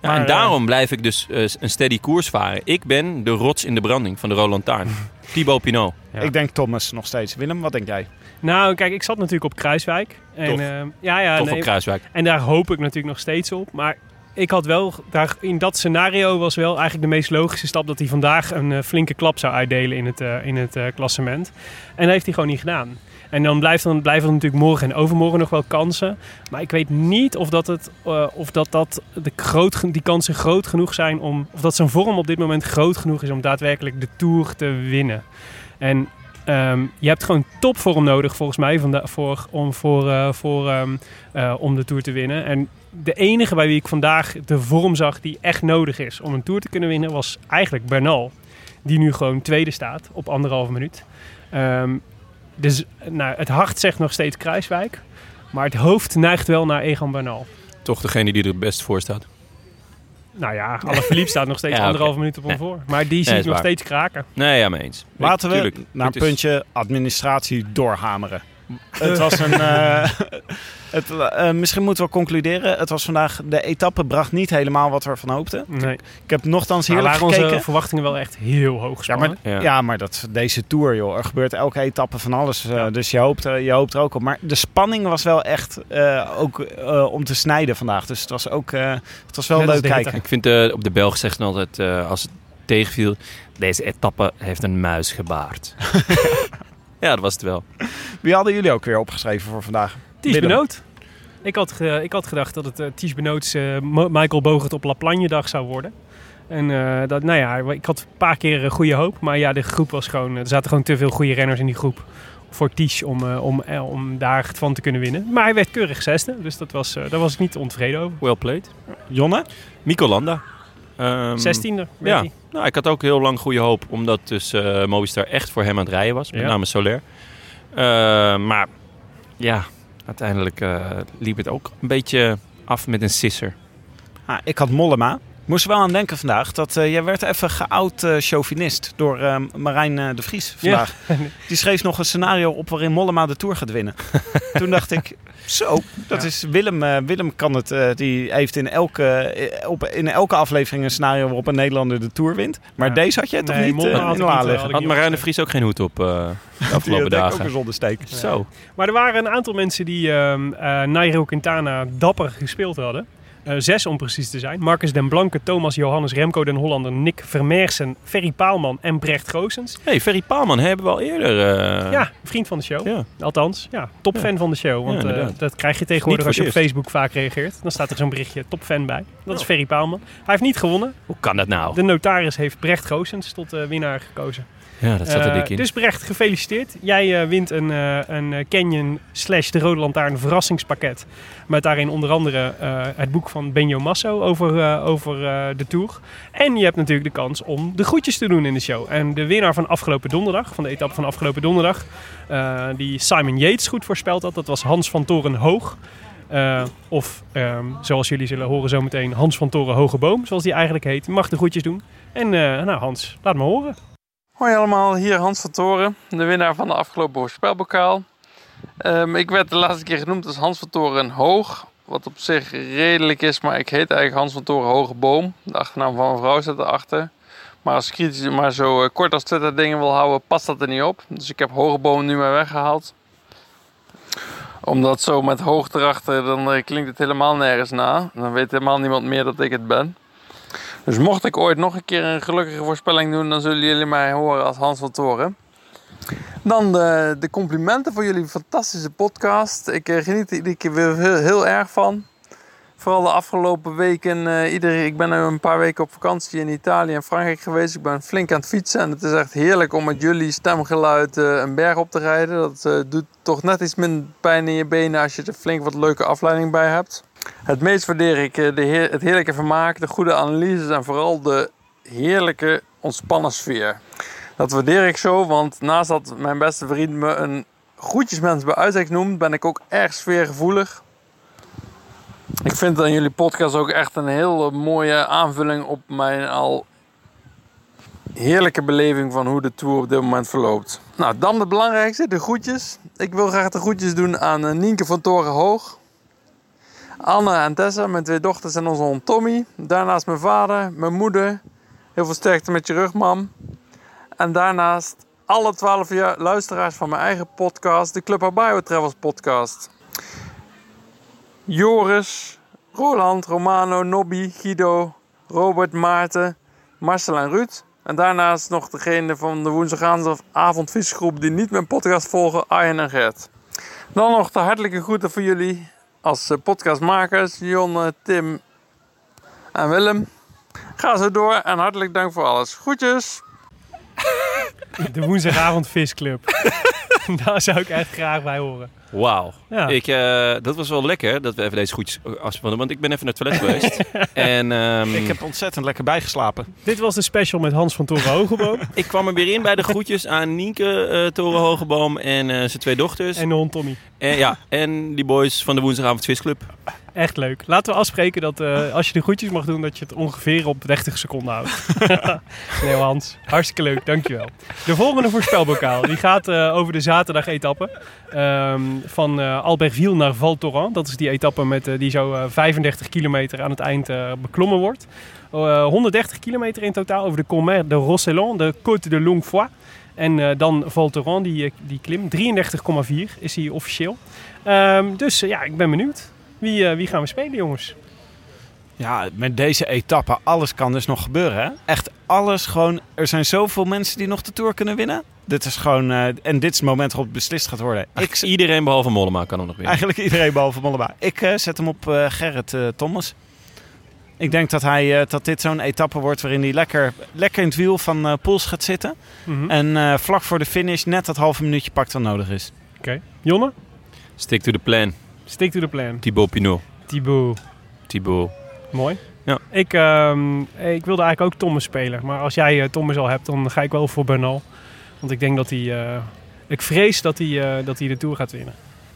Ja, Maar, en eh, daarom blijf ik dus eh, een steady koers varen. Ik ben de rots in de branding van de Roland Taarn. Thibaut Pinot. Ja. Ik denk Thomas nog steeds. Willem, wat denk jij? Nou, kijk, ik zat natuurlijk op Kruiswijk. En, Tof. eh, ja, ja, nee, op Kruiswijk. En daar hoop ik natuurlijk nog steeds op. Maar ik had wel, daar, in dat scenario was wel eigenlijk de meest logische stap dat hij vandaag een eh, flinke klap zou uitdelen in het, eh, in het klassement. En dat heeft hij gewoon niet gedaan. En dan blijft dan blijven er natuurlijk morgen en overmorgen nog wel kansen. Maar ik weet niet of dat, het, eh, of dat, dat de groot, die kansen groot genoeg zijn om. Of dat zijn vorm op dit moment groot genoeg is om daadwerkelijk de Tour te winnen. En ehm, je hebt gewoon topvorm nodig volgens mij vanda- voor, om, voor, eh, voor, ehm, eh, om de Tour te winnen. En de enige bij wie ik vandaag de vorm zag die echt nodig is om een Tour te kunnen winnen was eigenlijk Bernal. Die nu gewoon tweede staat op anderhalve minuut. Ehm, dus nou, het hart zegt nog steeds Kruiswijk. Maar het hoofd neigt wel naar Egan Bernal. Toch degene die er het best voor staat. Nou ja, Alaphilippe staat nog steeds Ja, oké. anderhalve minuut op hem Nee. voor. Maar die zie ik nog waar. steeds kraken. Nee, ja, mee eens. Laten we Tuurlijk, naar een puntje administratie doorhameren. Het was een. eh, het, eh, misschien moeten we concluderen. Het was vandaag. De etappe bracht niet helemaal wat we ervan hoopten. Nee. Ik heb nogthans heerlijk waren gekeken. onze verwachtingen wel echt heel hoog Ja maar. Ja. ja. maar dat, deze tour, joh. Er gebeurt elke etappe van alles. eh, Dus je hoopt, er- je hoopt er ook op. Maar de spanning was wel echt eh, ook eh, om te snijden vandaag. Dus het was ook eh, het was wel Net leuk kijken. Ik vind eh, op de Belg zegt men altijd, eh, als het tegenviel, deze etappe heeft een muis gebaard. ja, dat was het wel. Wie hadden jullie ook weer opgeschreven voor vandaag? Ties. Benoot. Ik had, ge- ik had gedacht dat het uh, Ties Benoots eh, Michael Bogert op La Plagne dag zou worden. En eh, dat, nou ja, ik had een paar keer goede hoop. Maar ja, de groep was gewoon, er zaten gewoon te veel goede renners in die groep. Voor Ties om, eh, om, om daar het van te kunnen winnen. Maar hij werd keurig zesde. Dus dat was, eh, daar was ik niet ontevreden over. Well played. Jonne? Mico Landa. Ehm, Zestiende. werd Ja, nou, ik had ook heel lang goede hoop, omdat dus eh Movistar echt voor hem aan het rijden was, met Ja. name Soler. Eh, maar ja, uiteindelijk eh, liep het ook een beetje af met een sisser. Ah, ik had Mollema. Moest er wel aan denken vandaag dat eh, jij werd even geout eh chauvinist door eh, Marijn eh, de Vries vandaag. Die schreef nog een scenario op waarin Mollema de Tour gaat winnen. Toen dacht ik, zo, dat Ja. is Willem. eh, Willem kan het, eh, die heeft in elke, op, in elke aflevering een scenario waarop een Nederlander de Tour wint. Maar Ja. deze had jij toch Nee, niet Mollema had in de liggen? had Marijn de. Vries ook geen hoed op eh, de Die afgelopen ik ook dagen? een. Zo. Maar er waren een aantal mensen die ehm eh Nairo Quintana dapper gespeeld hadden. Eh, zes om precies te zijn. Marcus den Blanke, Thomas Johannes, Remco den Hollander, Nick Vermeersen, Ferry Paalman en Brecht Goosens. hey, Ferry Paalman hebben we al eerder. eh, ja, vriend van de show. ja. Althans, ja, topfan van de show. Want Ja, eh, dat krijg je tegenwoordig als je op Facebook vaak reageert. Dan staat er zo'n berichtje topfan bij. Dat is Oh. Ferry Paalman. Hij heeft niet gewonnen. Hoe kan dat nou? De notaris heeft Brecht Goosens tot winnaar gekozen. Ja, dat zat er Eh, dik in. Dus Brecht, gefeliciteerd. Jij eh, wint een, eh, een eh, Canyon slash de Rode Lantaarn verrassingspakket. Met daarin onder andere eh, het boek van Benjo Masso over, eh, over eh, de Tour. En je hebt natuurlijk de kans om de groetjes te doen in de show. En de winnaar van afgelopen donderdag, van de etappe van afgelopen donderdag... eh, die Simon Yates goed voorspeld had, dat was Hans van Toren Hoog. Eh, of ehm, zoals jullie zullen horen zometeen, Hans van Toren Hoge Boom, zoals die eigenlijk heet. Mag de groetjes doen. En eh, nou Hans, laat me horen. Hoi allemaal, hier Hans van Toren, de winnaar van de afgelopen voorspelbokaal. Ehm, ik werd de laatste keer genoemd als Hans van Toren Hoog, wat op zich redelijk is, maar ik heet eigenlijk Hans van Toren Hoge Boom. De achternaam van mijn vrouw zit erachter. Maar als ik kritisch maar zo eh, kort als Twitter dingen wil houden, past dat er niet op. Dus ik heb Hoge Boom nu maar weggehaald. Omdat zo met hoog erachter, dan eh, klinkt het helemaal nergens na. Dan weet helemaal niemand meer dat ik het ben. Dus mocht ik ooit nog een keer een gelukkige voorspelling doen, dan zullen jullie mij horen als Hans van Toren. Dan de, de complimenten voor jullie fantastische podcast. Ik eh, geniet er iedere keer weer heel, erg van. Vooral de afgelopen weken. eh, iedere, ik ben een paar weken op vakantie in Italië en Frankrijk geweest. Ik ben flink aan het fietsen. En het is echt heerlijk om met jullie stemgeluid eh, een berg op te rijden. Dat doet toch net iets minder pijn in je benen als je er flink wat leuke afleiding bij hebt. Het meest waardeer ik eh, de heer, het heerlijke vermaak, de goede analyses en vooral de heerlijke ontspannen sfeer. Dat waardeer ik zo, want naast dat mijn beste vriend me een groetjesmens bij uitstek noemt, ben ik ook erg sfeergevoelig. Ik vind aan jullie podcast ook echt een heel mooie aanvulling op mijn al heerlijke beleving van hoe de tour op dit moment verloopt. Nou, dan het belangrijkste, de groetjes. Ik wil graag de groetjes doen aan eh, Nienke van Torenhoog. Anne en Tessa, mijn twee dochters en onze hond Tommy. Daarnaast mijn vader, mijn moeder. Heel veel sterkte met je rug, mam. En daarnaast alle twaalf luisteraars van mijn eigen podcast, de Club Bio Travels podcast. Joris, Roland, Romano, Nobby, Guido, Robert, Maarten, Marcel en Ruud. En daarnaast nog degene van de woensdagavond visgroep die niet mijn podcast volgen, Arjen en Gert. Dan nog de hartelijke groeten voor jullie als eh, podcastmakers, Jon, eh, Tim en Willem. Ga zo door en hartelijk dank voor alles. Groetjes! De woensdagavond visclub. Daar zou ik echt graag bij horen. Wauw. Ja. Ik, eh, dat was wel lekker dat we even deze groetjes afspannen. Want ik ben even naar het toilet geweest. en ehm, Ik heb ontzettend lekker bijgeslapen. Dit was de special met Hans van Toren Hogeboom ik kwam er weer in bij de groetjes aan Nienke uh, Toren Hogeboom en eh, zijn twee dochters. en de hond Tommy. En, ja, en die boys van de Woensdagavond Visclub. Echt leuk. Laten we afspreken dat eh, als je de groetjes mag doen, dat je het ongeveer op 30 seconden houdt. nee Hans, hartstikke leuk, dankjewel. De volgende voorspelbokaal, die gaat eh, over de zaterdag-etappe. ehm, van eh Albertville naar Val Thorens. Dat is die etappe met, die zo eh, 35 kilometer aan het eind beklommen wordt. Eh, 130 kilometer in totaal over de Colmer de Rosselon, de Côte de Longfoy. En eh, dan Val Thorens, die, die klim. 33,4 is hij officieel. Ehm, dus ja, ik ben benieuwd. Wie, eh, wie gaan we spelen, jongens? Ja, met deze etappe, alles kan dus nog gebeuren. Hè? Echt alles gewoon. Er zijn zoveel mensen die nog de Tour kunnen winnen. Dit is gewoon, eh, en dit is het moment waarop het beslist gaat worden. Ik, iedereen behalve Mollema kan er nog weer. eigenlijk iedereen behalve Mollema. Ik eh, zet hem op eh, Gerrit eh, Thomas. Ik denk dat, hij, eh, dat dit zo'n etappe wordt waarin hij lekker, lekker in het wiel van eh Poels gaat zitten. Mhm. En eh, vlak voor de finish net dat halve minuutje pakt dat nodig is. Oké. Jonne? Stick to the plan. Stick to the plan. Thibaut Pinot. Thibaut. Thibaut. Mooi. Ja. Ik, ehm, ik wilde eigenlijk ook Thomas spelen. Maar als jij eh, Thomas al hebt, dan ga ik wel voor Bernal. Want ik denk dat hij... eh, ik vrees dat hij, eh, dat hij de Tour gaat winnen.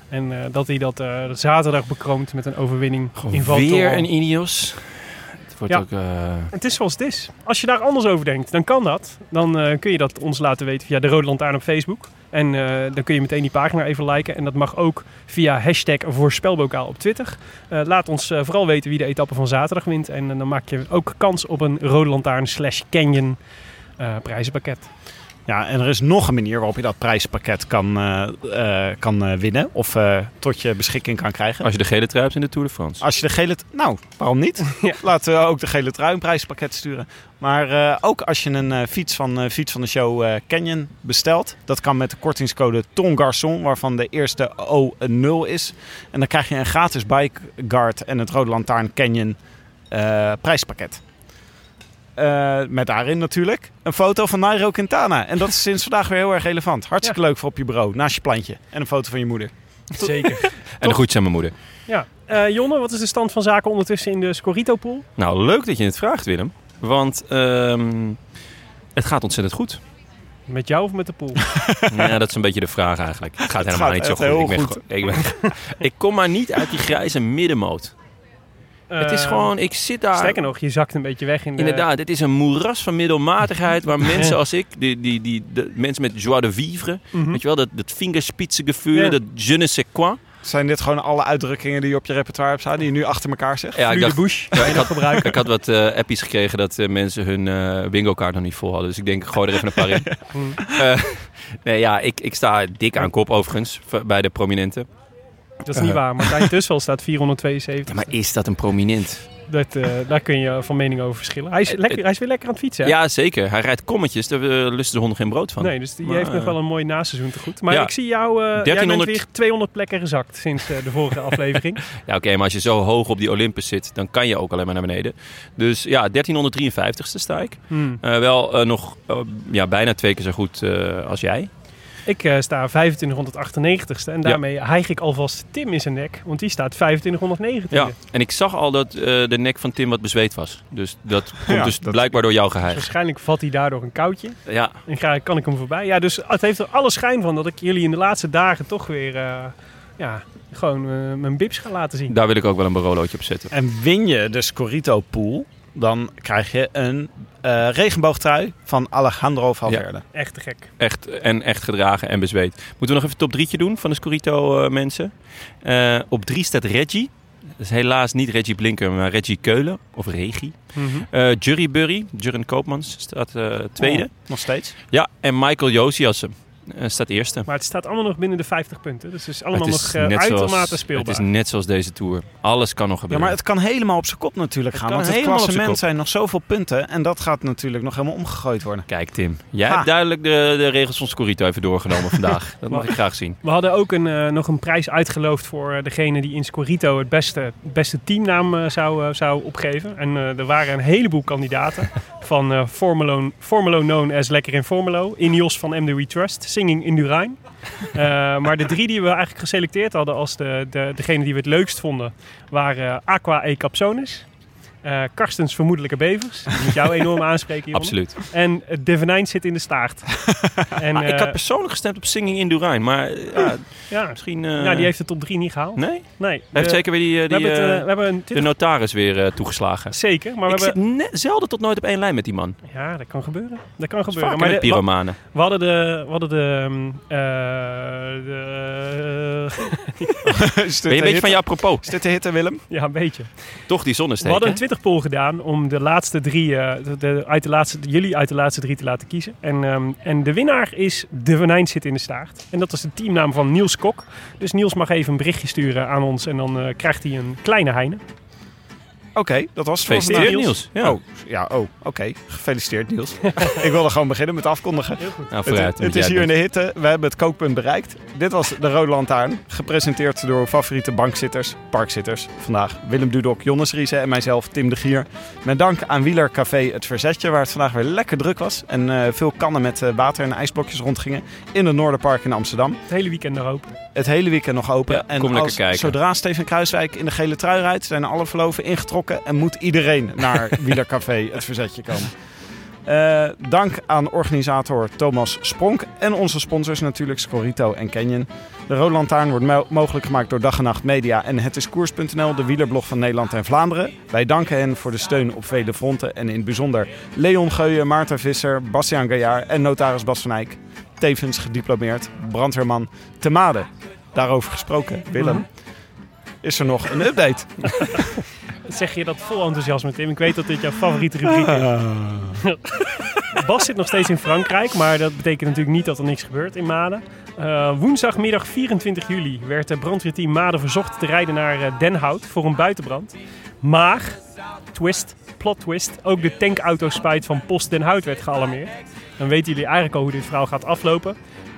En dat hij dat zaterdag bekroont met een overwinning in Val Weer een Ineos. Het wordt Ja. ook... eh, Het is zoals het is. Als je daar anders over denkt, dan kan dat. Dan eh, kun je dat ons laten weten via de Rode Lantaarn op Facebook. En eh, dan kun je meteen die pagina even liken. En dat mag ook via hashtag voorspelbokaal op Twitter. Laat ons vooral weten wie de etappe van zaterdag wint. En dan maak je ook kans op een Rode Lantaarn slash Canyon prijzenpakket. Ja, en er is nog een manier waarop je dat prijspakket kan, eh, eh, kan eh, winnen. Of eh, tot je beschikking kan krijgen. Als je de gele trui hebt in de Tour de France. Als je de gele... Nou, waarom niet? Laten we ook de gele trui een prijspakket sturen. Maar eh, ook als je een eh, fiets van eh, Fiets van de Show eh, Canyon bestelt. Dat kan met de kortingscode Ton Garçon, waarvan de eerste O een 0 is. En dan krijg je een gratis bike guard en het Rode Lantaarn Canyon eh, prijspakket. Eh, met daarin natuurlijk een foto van Nairo Quintana. En dat is sinds vandaag weer heel erg relevant. Hartstikke leuk voor op je bureau, naast je plantje. En een foto van je moeder. Zeker. En de groetjes aan mijn moeder. Ja. Eh, Jonne, wat is de stand van zaken ondertussen in de Scorito-pool? Nou, leuk dat je het vraagt, Willem. Want ehm, het gaat ontzettend goed. Met jou of met de pool? ja, dat is een beetje de vraag eigenlijk. Het gaat helemaal gaat niet zo goed. Ik, ben goed. gewoon- ik, ben- ik kom maar niet uit die grijze middenmoot. Het is Eh, gewoon, ik zit daar... Sterker nog, je zakt een beetje weg in de... Inderdaad, het is een moeras van middelmatigheid waar mensen als ik, die, die, die, de mensen met joie de vivre, Mhm. weet je wel, dat, dat vingerspitsengevoel, Ja. dat je ne sais quoi. Zijn dit gewoon alle uitdrukkingen die je op je repertoire hebt staan, die je nu achter elkaar zegt? Ja, ik de Bush. ja, ik, had, gebruiken. ik had wat eh appies gekregen dat eh, mensen hun eh bingo-kaart nog niet vol hadden. Dus ik denk, ik gooi er even een paar in. Eh, nee, ja, ik, ik sta dik aan kop overigens v- bij de prominenten. Dat is niet waar. Martijn Tussel staat 472. Ja, maar is dat een prominent? Dat, eh, daar kun je van mening over verschillen. Hij is, lekker, hij is weer lekker aan het fietsen. hè? Ja, zeker. Hij rijdt kommetjes, daar eh, lusten de honden geen brood van. Nee, dus die Maar, heeft nog eh, wel een mooi naseizoen te goed. Maar ja. ik zie jou, eh jij bent 1300 weer 200 plekken gezakt sinds eh, de vorige aflevering. Ja, oké, maar als je zo hoog op die Olympus zit, dan kan je ook alleen maar naar beneden. Dus ja, 1353ste sta ik. Hmm. Eh, wel eh, nog eh, ja, bijna twee keer zo goed eh, als jij. Ik eh, sta 2598ste en daarmee hijg ik alvast Tim in zijn nek, want die staat 2519. Ja, en ik zag al dat eh, de nek van Tim wat bezweet was. Dus dat komt Ja, dus dat- blijkbaar door jou Dus geheigd. waarschijnlijk vat hij daardoor een koudje Ja, en ga, kan ik hem voorbij. Ja, dus het heeft er alle schijn van dat ik jullie in de laatste dagen toch weer eh, ja, gewoon mijn bips ga laten zien. daar wil ik ook wel een barolootje op zetten. En win je de Scorito Pool, dan krijg je een eh, regenboogtrui van Alejandro Valverde. Echt te gek. Echt, en echt gedragen en bezweet. Moeten we nog even top drietje doen van de Scorito eh, mensen? Eh, op drie staat Reggie. Dat is helaas niet Reggie Blinker, maar Reggie Keulen. Of Regie. Eh Jury Burry, Jurgen Koopmans staat eh, tweede. Oh, nog steeds. Ja, en Michael Josiassen eh, staat eerste. Maar het staat allemaal nog binnen de 50 punten. Dus het is allemaal het is nog eh, net uitermate speelbaar. Het is net zoals deze Tour. Alles kan nog Ja, gebeuren. maar het kan helemaal op zijn kop natuurlijk gaan. Want het klassement zijn nog zoveel punten. En dat gaat natuurlijk nog helemaal omgegooid worden. Kijk Tim, jij Ha. hebt duidelijk de, de regels van Scorito even doorgenomen vandaag. Dat mag ik graag zien. We hadden ook een, eh, nog een prijs uitgeloofd voor eh, degene die in Scorito het beste, beste teamnaam zou, zou opgeven. En eh, er waren een heleboel kandidaten. Van eh Formelo, Formelo known as Lekker in Formelo. Ineos van MD We Trust. Singing in Durijn. Eh, maar de drie die we eigenlijk geselecteerd hadden als de, de, degene die we het leukst vonden... waren Aqua e. eh, Karstens Vermoedelijke Bevers. Die moet jou enorm aanspreken. Absoluut. En eh, De Venijn zit in de staart. en, Maar ik eh, had persoonlijk gestemd op Singing in Durijn. Maar eh, ja, ja, misschien... eh, nou, die heeft de top 3 niet gehaald. Nee? Nee. Hij heeft zeker weer die, eh, we die, hebben, het, eh, eh, we hebben een de notaris weer eh, toegeslagen. Zeker, maar we ik hebben... zit zelden tot nooit op één lijn met die man. Ja, dat kan gebeuren. Dat kan Dat gebeuren. vaker Maar met de- we, pyromanen. we hadden de... We hadden de... eh, de Ben je een beetje van je apropos? Is dit de hitte, Willem? ja, een beetje. Toch die We zonnesteek, hadden een poll gedaan om de laatste drie, eh, de, de- uit de laatste, jullie uit de laatste drie te laten kiezen. En, ehm, en de winnaar is De Venijn zit in de staart. En dat is de teamnaam van Niels Kok. Dus Niels mag even een berichtje sturen aan ons en dan eh, krijgt hij een kleine heine. Oké, dat was het Gefeliciteerd. Niels. Ja. Oh, ja, oh, oké. Gefeliciteerd, Niels. ik wilde gewoon beginnen met afkondigen. Nou, vooruit. Het, jij is hier in de hitte. We hebben het kookpunt bereikt. Dit was de Rode Lantaarn. Gepresenteerd door favoriete bankzitters, parkzitters. Vandaag Willem Dudok, Jonnes Riese en mijzelf, Tim de Gier. Met dank aan Wielercafé Het Verzetje, waar het vandaag weer lekker druk was. En eh, veel kannen met eh, water en ijsblokjes rondgingen. In het Noorderpark in Amsterdam. Het hele weekend nog open. Het hele weekend nog open. Ja, en kom lekker als, kijken. zodra Steven Kruiswijk in de gele trui rijdt, zijn alle verloven ingetrokken en moet iedereen naar Wielercafé Het Verzetje komen. Eh, dank aan organisator Thomas Spronk en onze sponsors natuurlijk Scorito en Canyon. De Rode Lantaarn wordt mo- mogelijk gemaakt door Dag en Nacht Media en Het is Koers.nl, de wielerblog van Nederland en Vlaanderen. Wij danken hen voor de steun op vele fronten en in het bijzonder Leon Geuyen, Maarten Visser, Bastiaan Gaillard en notaris Bas van Eyck. Tevens gediplomeerd brandweerman te Made. Daarover gesproken, Willem. Is er nog een update? Zeg je dat vol enthousiasme, Tim? Ik weet dat dit jouw favoriete rubriek is. Bas zit nog steeds in Frankrijk, maar dat betekent natuurlijk niet dat er niks gebeurt in Maden. Uh, woensdagmiddag 24 juli werd het brandweerteam Maden verzocht te rijden naar uh, Den Hout voor een buitenbrand. Maar, twist, plot twist, ook de tankauto-spuit van Post Den Hout werd gealarmeerd. Dan weten jullie eigenlijk al hoe dit verhaal gaat aflopen.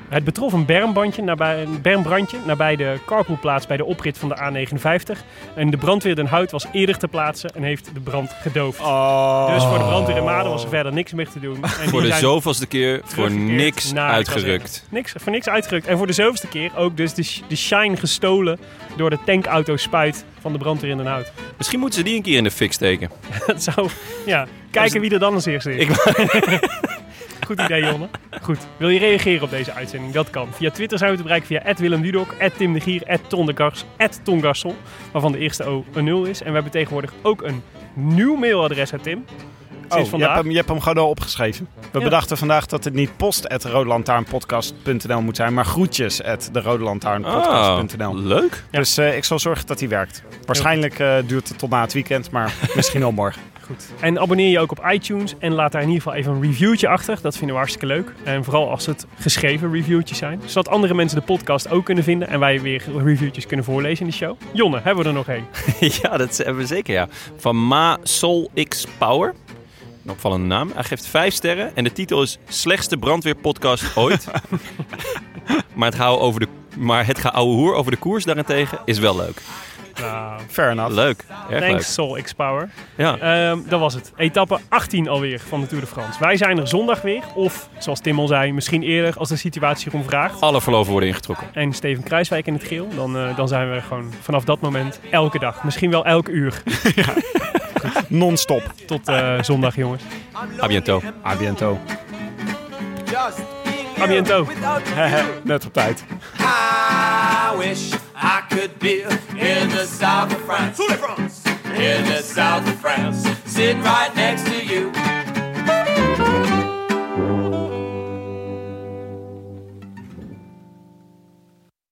Het betrof een bermbandje nabij, een bermbrandje nabij de carpoolplaats bij de oprit van de A59. En de brandweer Den Hout was eerder te plaatsen en heeft de brand gedoofd. Oh. Dus voor de brandweer in Maden was er verder niks meer te doen. En Voor de zoveelste keer voor niks het uitgerukt. Niks, voor niks uitgerukt. En voor de zoveelste keer ook dus de, sh- de shine gestolen door de tankauto spuit van de brandweer in Den Hout. Misschien moeten ze die een keer in de fik steken. Dat zou, ja, kijken wie er dan als eerste is. Ik- Goed idee, Jonne. Goed. Wil je reageren op deze uitzending? Dat kan. Via Twitter zijn we te bereiken via Willem Dudok, Tim de Gier, Ton de Ton Garsel. Waarvan de eerste O een 0 is. En we hebben tegenwoordig ook een nieuw mailadres, hè Tim? Oh, Sinds je hebt, hem, je hebt hem gewoon al opgeschreven. We Ja. bedachten vandaag dat het niet post moet zijn, maar groetjes at Ah, leuk. Ja. Dus eh, ik zal zorgen dat hij werkt. Waarschijnlijk eh, duurt het tot na het weekend, maar misschien al morgen. Goed. En abonneer je ook op iTunes en laat daar in ieder geval even een reviewtje achter. Dat vinden we hartstikke leuk. En vooral als het geschreven reviewtjes zijn. Zodat andere mensen de podcast ook kunnen vinden en wij weer reviewtjes kunnen voorlezen in de show. Jonne, hebben we er nog één? ja, dat hebben we zeker, ja. Van Ma Sol X Power. Een opvallende naam. Hij geeft vijf sterren en de titel is Slechtste brandweerpodcast ooit. maar het geouwe over de... Maar het geouwe hoer over de koers daarentegen is wel leuk. Nou, Fair enough. Leuk. Erg thanks Soul X Power. leuk. Ja. Ehm, dat was het. Etappe 18 alweer van de Tour de France. Wij zijn er zondag weer. Of, zoals Tim al zei, misschien eerder als de situatie erom vraagt. Alle verloven worden ingetrokken. En Steven Kruiswijk in het geel. Dan, eh, dan zijn we gewoon vanaf dat moment elke dag. Misschien wel elk uur. Non-stop. Tot eh, zondag, jongens. A biento. A biento. Just A biento. Net op tijd. I wish I could be in the south of France. In the south of France, sitting right next to you.